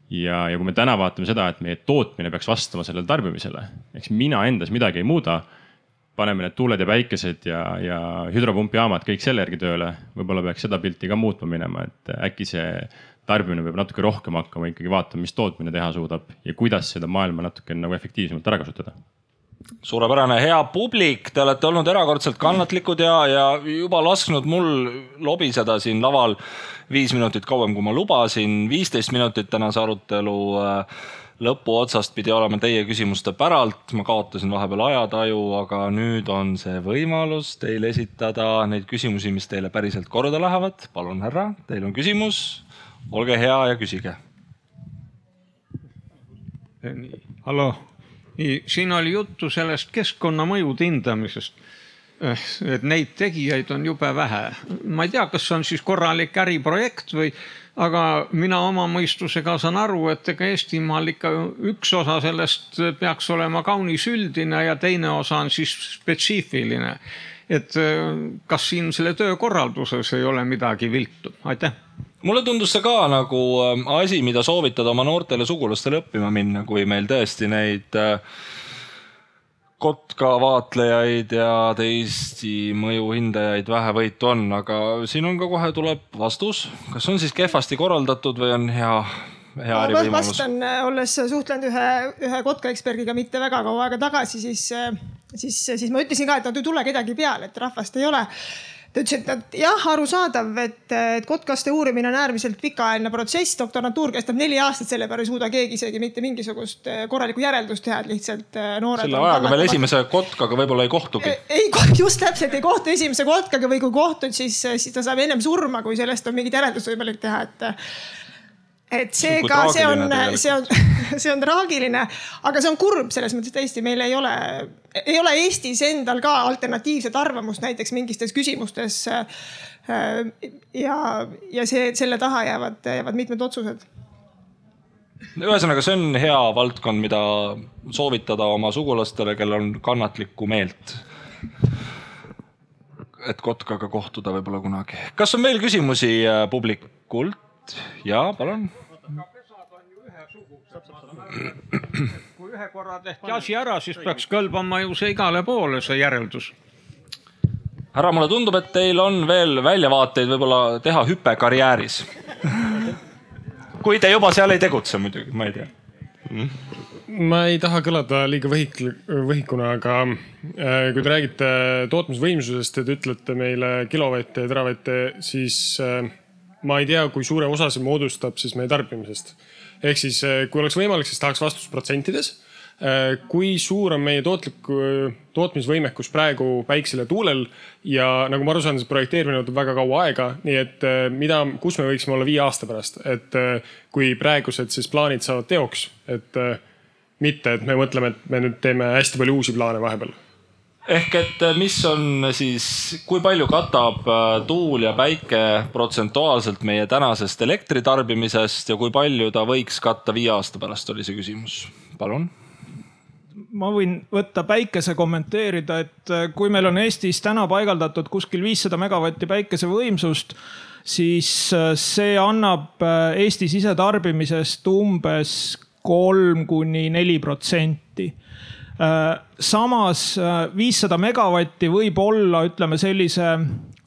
ja, ja kui me täna vaatame seda, et meie tootmine peaks vastama sellele tarbimisele, eks mina endas midagi ei muuda paneme need tuuled ja päikesed ja, ja hüdropumpjaamad kõik selle järgi tööle. võib-olla peaks seda pilti ka muutma minema, et äkki see tarbimine peab natuke rohkem hakkama ikkagi vaatama, mis tootmine teha suudab ja kuidas seda maailma natuke nagu efektiivsemalt ära kasutada suurepärane, hea publik, te olete olnud erakordselt kannatlikud ja, ja juba lasknud mul lobiseda siin laval viis minutit kauem, kui ma lubasin, viisteist minutit tänase arutelu äh, lõpuotsast pidi olema teie küsimuste päralt, ma kaotasin vahepeal ajataju, aga nüüd on see võimalus teil esitada neid küsimusi, mis teile päriselt korda lähevad. palun, härra, teil on küsimus. olge hea ja küsige. hallo, nii siin oli juttu sellest keskkonnamõjude hindamisest eh, et neid tegijaid on jube vähe. ma ei tea, kas see on siis korralik äriprojekt või aga mina oma mõistusega saan aru, et ega Eestimaal ikka üks osa sellest peaks olema kaunis üldine ja teine osa on siis spetsiifiline. et äh, kas siin selle töökorralduses ei ole midagi viltu, aitäh mulle tundus see ka nagu äh, asi, mida soovitada oma noortele sugulastele õppima minna, kui meil tõesti neid äh, kotka vaatlejaid ja teisi mõjuhindajaid vähevõitu on, aga siin on ka kohe tuleb vastus, kas on siis kehvasti korraldatud või on hea, hea ärivõimalus? vastan, olles suhtlenud ühe, ühe kotka eksperdiga mitte väga kaua aega tagasi, siis, siis, siis ma ütlesin ka, et nad ei tule kedagi peale, et rahvast ei ole ta ütles, et jah, arusaadav, et, et kotkaste uurimine on äärmiselt pikaajaline protsess, doktorantuur kestab neli aastat, selle peale ei suuda keegi isegi mitte mingisugust eh, korralikku järeldust teha, et lihtsalt eh, noored. selle ajaga veel esimese kotkaga võib-olla ei kohtugi. ei, just täpselt ei kohtu esimese kotkaga või kui kohtud, siis, siis ta saab ennem surma, kui sellest on mingit järeldust võimalik teha, et et seega see on, see on, see on traagiline, aga see on kurb selles mõttes, et tõesti meil ei ole, ei ole Eestis endal ka alternatiivset arvamust näiteks mingistes küsimustes. ja, ja see, selle taha jäävad, jäävad mitmed otsused ühesõnaga, see on hea valdkond, mida soovitada oma sugulastele, kellel on kannatlikku meelt. et kotkaga kohtuda võib-olla kunagi. kas on veel küsimusi äh, publikult? Ja palun. kui ühe korra tehti asi ära, siis peaks kõlbama ju see igale poole, see järeldus. härra, mulle tundub, et teil on veel väljavaateid võib-olla teha hüpe karjääris. kui te juba seal ei tegutse muidugi, ma ei tea ma ei taha kõlada liiga võhik, võhikuna, aga äh, kui te räägite tootmisvõimsusest ja te ütlete meile kilovatte ja teravatte, siis äh, ma ei tea, kui suure osa see moodustab siis meie tarbimisest. ehk siis, eh, kui oleks võimalik, siis tahaks vastust protsentides. kui suur on meie tootlik, tootmisvõimekus praegu päiksel ja tuulel ja nagu ma aru saan, see projekteerimine võtab väga kaua aega, nii et mida, kus me võiksime olla viie aasta pärast, et kui praegused siis plaanid saavad teoks, et mitte, et me mõtleme, et me nüüd teeme hästi palju uusi plaane vahepeal ehk et äh, mis on siis, kui palju katab äh, tuul ja päike protsentuaalselt meie tänasest elektritarbimisest ja kui palju ta võiks katta viie aasta pärast, oli see küsimus. palun ma võin võtta päikese kommenteerida, et äh, kui meil on Eestis täna paigaldatud kuskil viissada megavatti päikesevõimsust, siis see annab Eesti sisetarbimisest umbes kolm kuni neli protsenti Äh, samas äh, viissada megavatti võib olla, ütleme sellise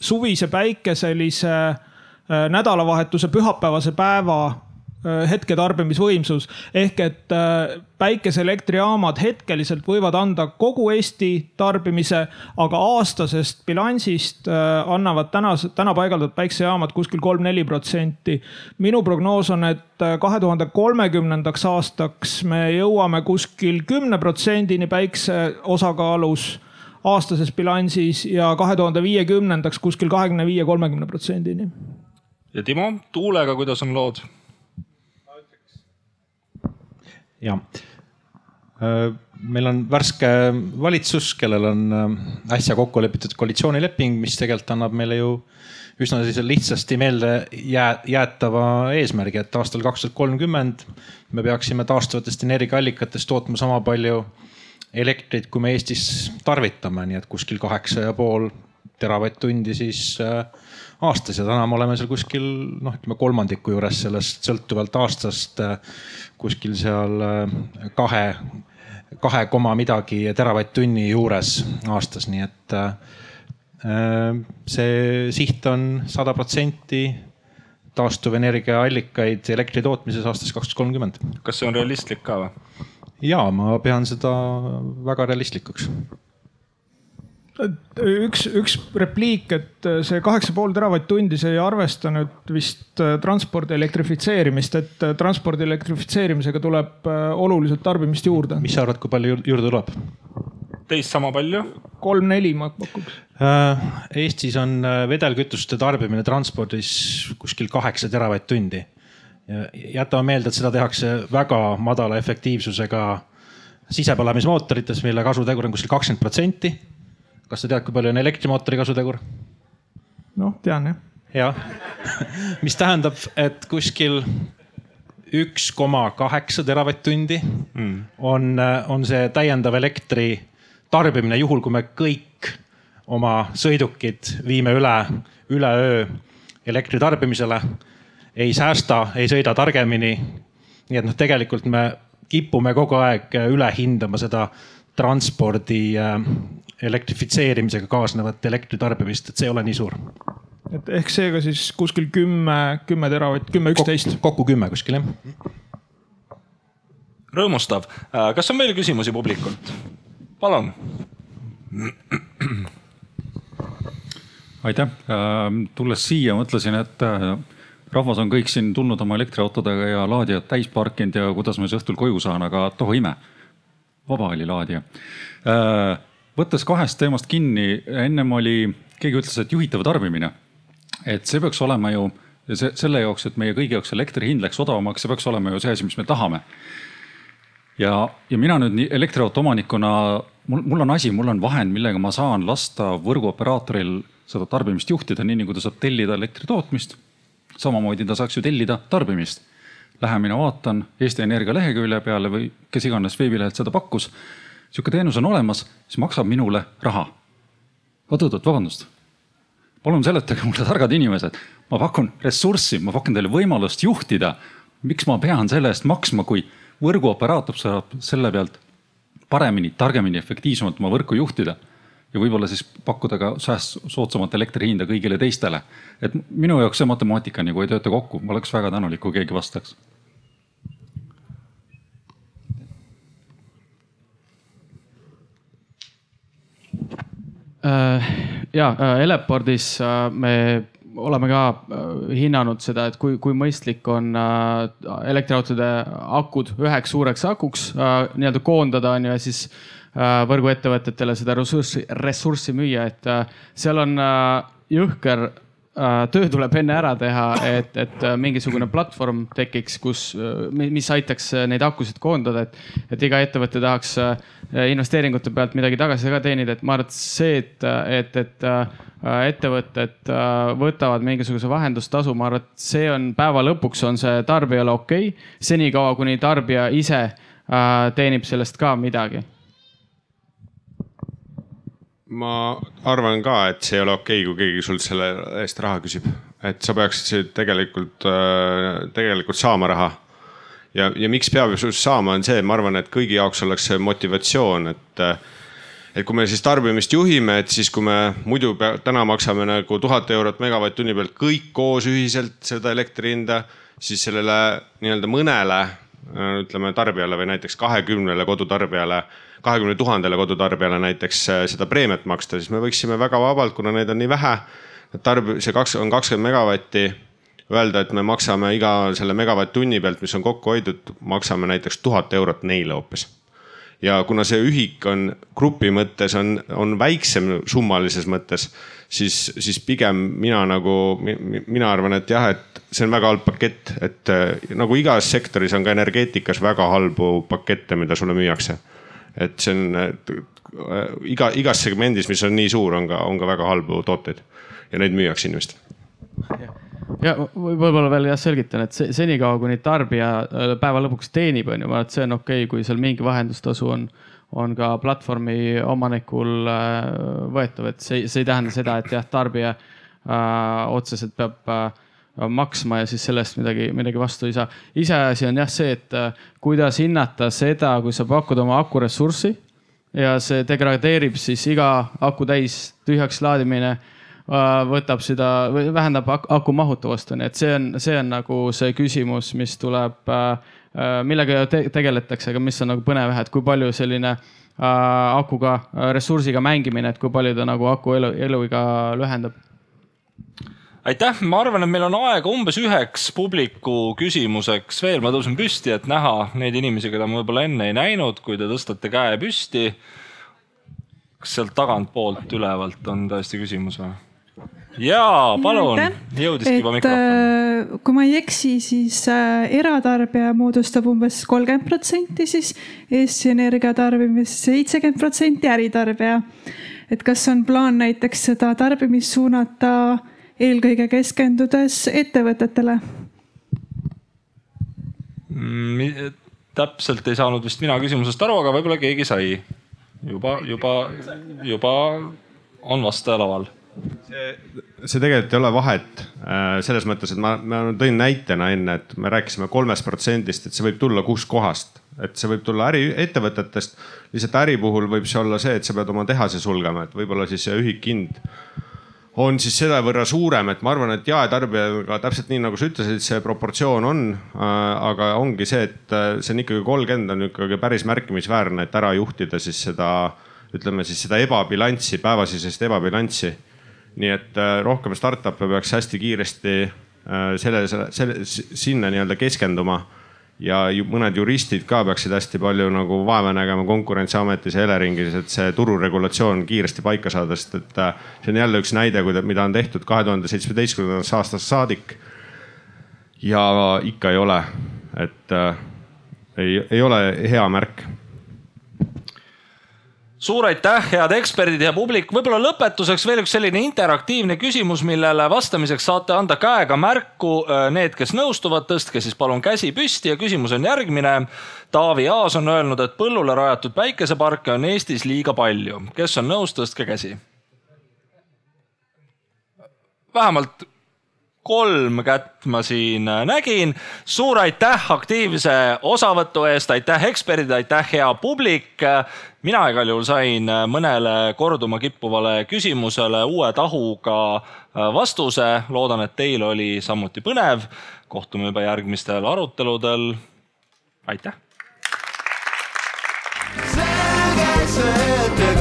suvise päikeselise äh, nädalavahetuse pühapäevase päeva Äh, hetketarbimisvõimsus ehk et äh, päikeseelektrijaamad hetkeliselt võivad anda kogu Eesti tarbimise, aga aastasest bilansist äh, annavad täna, täna paigaldatud päiksejaamad kuskil kolm-neli protsenti. minu prognoos on, et kahe tuhande kolmekümnendaks aastaks me jõuame kuskil kümne protsendini päikse osakaalus aastases bilansis ja kahe tuhande viiekümnendaks kuskil kahekümne viie, kolmekümne protsendini. ja Timo, tuulega, kuidas on lood? Ja äh, meil on värske valitsus, kellel on äh, äsja kokku lepitud koalitsioonileping, mis tegelikult annab meile ju üsna sellise lihtsasti meelde jää, jäetava eesmärgi, et aastal kaks tuhat kolmkümmend me peaksime taastuvatest energiaallikatest tootma sama palju elektrit, kui me Eestis tarvitame, nii et kuskil kaheksa ja pool teravatt-tundi siis äh, aastas ja täna me oleme seal kuskil noh, ütleme kolmandiku juures sellest sõltuvalt aastast kuskil seal äh, kahe, kahe koma midagi teravatt-tunni juures aastas, nii et äh, see siht on sada protsenti taastuvenergiaallikaid elektri tootmises aastast kaks tuhat kolmkümmend. kas see on realistlik ka või? ja ma pean seda väga realistlikuks üks, üks repliik, et see kaheksa pool teravatt-tundi, see ei arvesta nüüd vist äh, transpordi elektrifitseerimist, et äh, transpordi elektrifitseerimisega tuleb äh, oluliselt tarbimist juurde. mis sa arvad, kui palju juurde tuleb? teist sama palju? kolm-neli ma pakuks. Eestis on vedelkütuste tarbimine transpordis kuskil kaheksa teravatt-tundi. jätame meelde, et seda tehakse väga madala efektiivsusega sisepõlemismootorites, mille kasutegur on kuskil kakskümmend protsenti kas sa tead, kui palju on elektrimootori kasutegur? noh, tean jah. jah, mis tähendab, et kuskil üks koma kaheksa teravatt-tundi mm. on, on see täiendav elektri tarbimine, juhul kui me kõik oma sõidukid viime üle, üleöö elektri tarbimisele. ei säästa, ei sõida targemini. nii et noh, tegelikult me kipume kogu aeg üle hindama seda transpordi äh, elektrifitseerimisega kaasnevat elektritarbimist, et see ei ole nii suur. et ehk seega siis kuskil kümme, kümme teravatt, kümme, üksteist. kokku kümme kuskil jah. rõõmustav. Äh, kas on veel küsimusi publikult? palun. aitäh, ähm, tulles siia mõtlesin, et äh, rahvas on kõik siin tulnud oma elektriautodega ja laadijad täis parkinud ja kuidas ma siis õhtul koju saan, aga toh ime, vaba oli laadija äh, võttes kahest teemast kinni, ennem oli, keegi ütles, et juhitav tarbimine. et see peaks olema ju see, selle jaoks, et meie kõigi jaoks elektri hind läks odavamaks, see peaks olema ju see asi, mis me tahame. ja, ja mina nüüd elektriauto omanikuna, mul, mul on asi, mul on vahend, millega ma saan lasta võrguoperaatoril seda tarbimist juhtida, nii nagu ta saab tellida elektri tootmist. samamoodi ta saaks ju tellida tarbimist. Lähen mina vaatan Eesti Energia lehekülje peale või kes iganes veebilehelt seda pakkus sihuke teenus on olemas, siis maksab minule raha. oot-oot-oot, vabandust. palun seletage mulle, targad inimesed, ma pakun ressurssi, ma pakun teile võimalust juhtida. miks ma pean selle eest maksma, kui võrguoperaator saab selle pealt paremini, targemini, efektiivsemalt oma võrku juhtida ja võib-olla siis pakkuda ka sääst-, soodsamat elektri hinda kõigile teistele. et minu jaoks see matemaatika nagu ei tööta kokku, ma oleks väga tänulik, kui keegi vastaks ja äh, Eleportis äh, me oleme ka hinnanud seda, et kui, kui mõistlik on elektriautode akud üheks suureks akuks nii-öelda koondada on ju ja siis võrguettevõtetele seda ressurssi, ressurssi müüa, et seal on jõhker Äh, töö tuleb enne ära teha, et, et äh, mingisugune platvorm tekiks, kus, äh, mis aitaks neid akusid koondada, et, et iga ettevõte tahaks investeeringute pealt midagi tagasi ka teenida, et ma arvan, et see, et, et, et ettevõtted võtavad mingisuguse vahendustasu, ma arvan, et see on päeva lõpuks on see tarbijale okei okay,, senikaua kuni tarbija ise teenib sellest ka midagi ma arvan ka, et see ei ole okei okay,, kui keegi sult selle eest raha küsib, et sa peaksid tegelikult, äh, tegelikult saama raha. ja, ja miks peab sinust saama, on see, ma arvan, et kõigi jaoks oleks see motivatsioon, et äh, et kui me siis tarbimist juhime, et siis kui me muidu pea, täna maksame nagu tuhat eurot megavatt-tunni pealt kõik koos ühiselt seda elektri hinda, siis sellele nii-öelda mõnele äh, ütleme tarbijale või näiteks kahekümnele kodutarbijale kahekümne tuhandele kodutarbijale näiteks äh, seda preemiat maksta, siis me võiksime väga vabalt, kuna neid on nii vähe, tarb-, see kaks on kakskümmend megavatti, öelda, et me maksame iga selle megavatt-tunni pealt, mis on kokku hoitud, maksame näiteks tuhat eurot neile hoopis. Ja kuna see ühik on grupi mõttes on, on väiksem summalises mõttes, siis, siis pigem mina nagu, mina arvan, et jah, et see on väga halb pakett, et äh, nagu igas sektoris on ka energeetikas väga halbu pakette, mida sulle müüakse et see on äh, iga, igas segmendis, mis on nii suur, on ka, on ka väga halbu tooteid. Ja neid müüakse inimestele. Ja võib-olla veel jah selgitan, et senikaua kuni tarbija äh, päeva lõpuks teenib, on ju, ma arvan, et see on okei okay,, kui seal mingi vahendustasu on, on ka platvormi omanikul äh, võetav, et see, see ei tähenda seda, et jah, tarbija äh, otseselt peab äh, maksma ja siis sellest midagi, midagi vastu ei saa. iseasi on jah see, et äh, kuidas hinnata seda, kui sa pakud oma akuressurssi ja see degradeerib siis iga aku täis tühjaks laadimine äh, võtab seda, vähendab aku mahutavust, on ju, et see on, see on nagu see küsimus, mis tuleb, äh, millega te tegeletakse, aga mis on nagu põnev jah, et kui palju selline akuga, ressursiga mängimine, et kui palju ta nagu aku elu, eluiga lühendab aitäh, ma arvan, et meil on aega umbes üheks publiku küsimuseks veel, ma tõusen püsti, et näha neid inimesi, keda ma võib-olla enne ei näinud, kui te tõstate käe püsti. kas sealt tagantpoolt ülevalt on tõesti küsimus või? jaa, palun, jõudiski juba mikrofon. Äh, kui ma ei eksi, siis äh, eratarbija moodustab umbes kolmkümmend protsenti siis Eesti Energia tarbimist, seitsekümmend protsenti äritarbija. et kas on plaan näiteks seda tarbimist suunata eelkõige keskendudes ettevõtetele mm,? täpselt ei saanud vist mina küsimusest aru, aga võib-olla keegi sai. juba, juba, juba on vastaja laval see, see tegelikult ei ole vahet äh, selles mõttes, et ma, ma tõin näitena enne, et me rääkisime kolmest protsendist, et see võib tulla kuskohast, et see võib tulla äriettevõtetest. lihtsalt äri puhul võib see olla see, et sa pead oma tehase sulgema, et võib-olla siis see ühikhind on siis selle võrra suurem, et ma arvan, et jaetarbijaga täpselt nii nagu sa ütlesid, see proportsioon on. Äh, aga ongi see, et äh, see on ikkagi kolmkümmend on ikkagi päris märkimisväärne, et ära juhtida siis seda, ütleme siis seda ebabilanssi, päevasisest ebabilanssi. nii et äh, rohkem startup'e peaks hästi kiiresti selle, selle, selle, sinna nii-öelda keskenduma ja ju, mõned juristid ka peaksid hästi palju nagu vaeva nägema konkurentsiametis ja Eleringis, et see tururegulatsioon kiiresti paika saada, sest et äh, see on jälle üks näide, mida on tehtud kahe tuhande seitsmeteistkümnendast aastast saadik. ja ikka ei ole, et äh, ei, ei ole hea märk suur aitäh, head eksperdid ja publik. võib-olla lõpetuseks veel üks selline interaktiivne küsimus, millele vastamiseks saate anda käega märku. Äh, need, kes nõustuvad, tõstke siis palun käsi püsti ja küsimus on järgmine. Taavi Aas on öelnud, et põllule rajatud päikeseparke on Eestis liiga palju. kes on nõus, tõstke käsi. vähemalt kolm kätt ma siin äh, nägin. suur aitäh aktiivse osavõtu eest, aitäh eksperdid, aitäh hea publik. mina igal juhul sain äh, mõnele korduma kippuvale küsimusele uue tahuga äh, vastuse. loodan, et teil oli samuti põnev. kohtume juba järgmistel aruteludel. aitäh. selge see tee.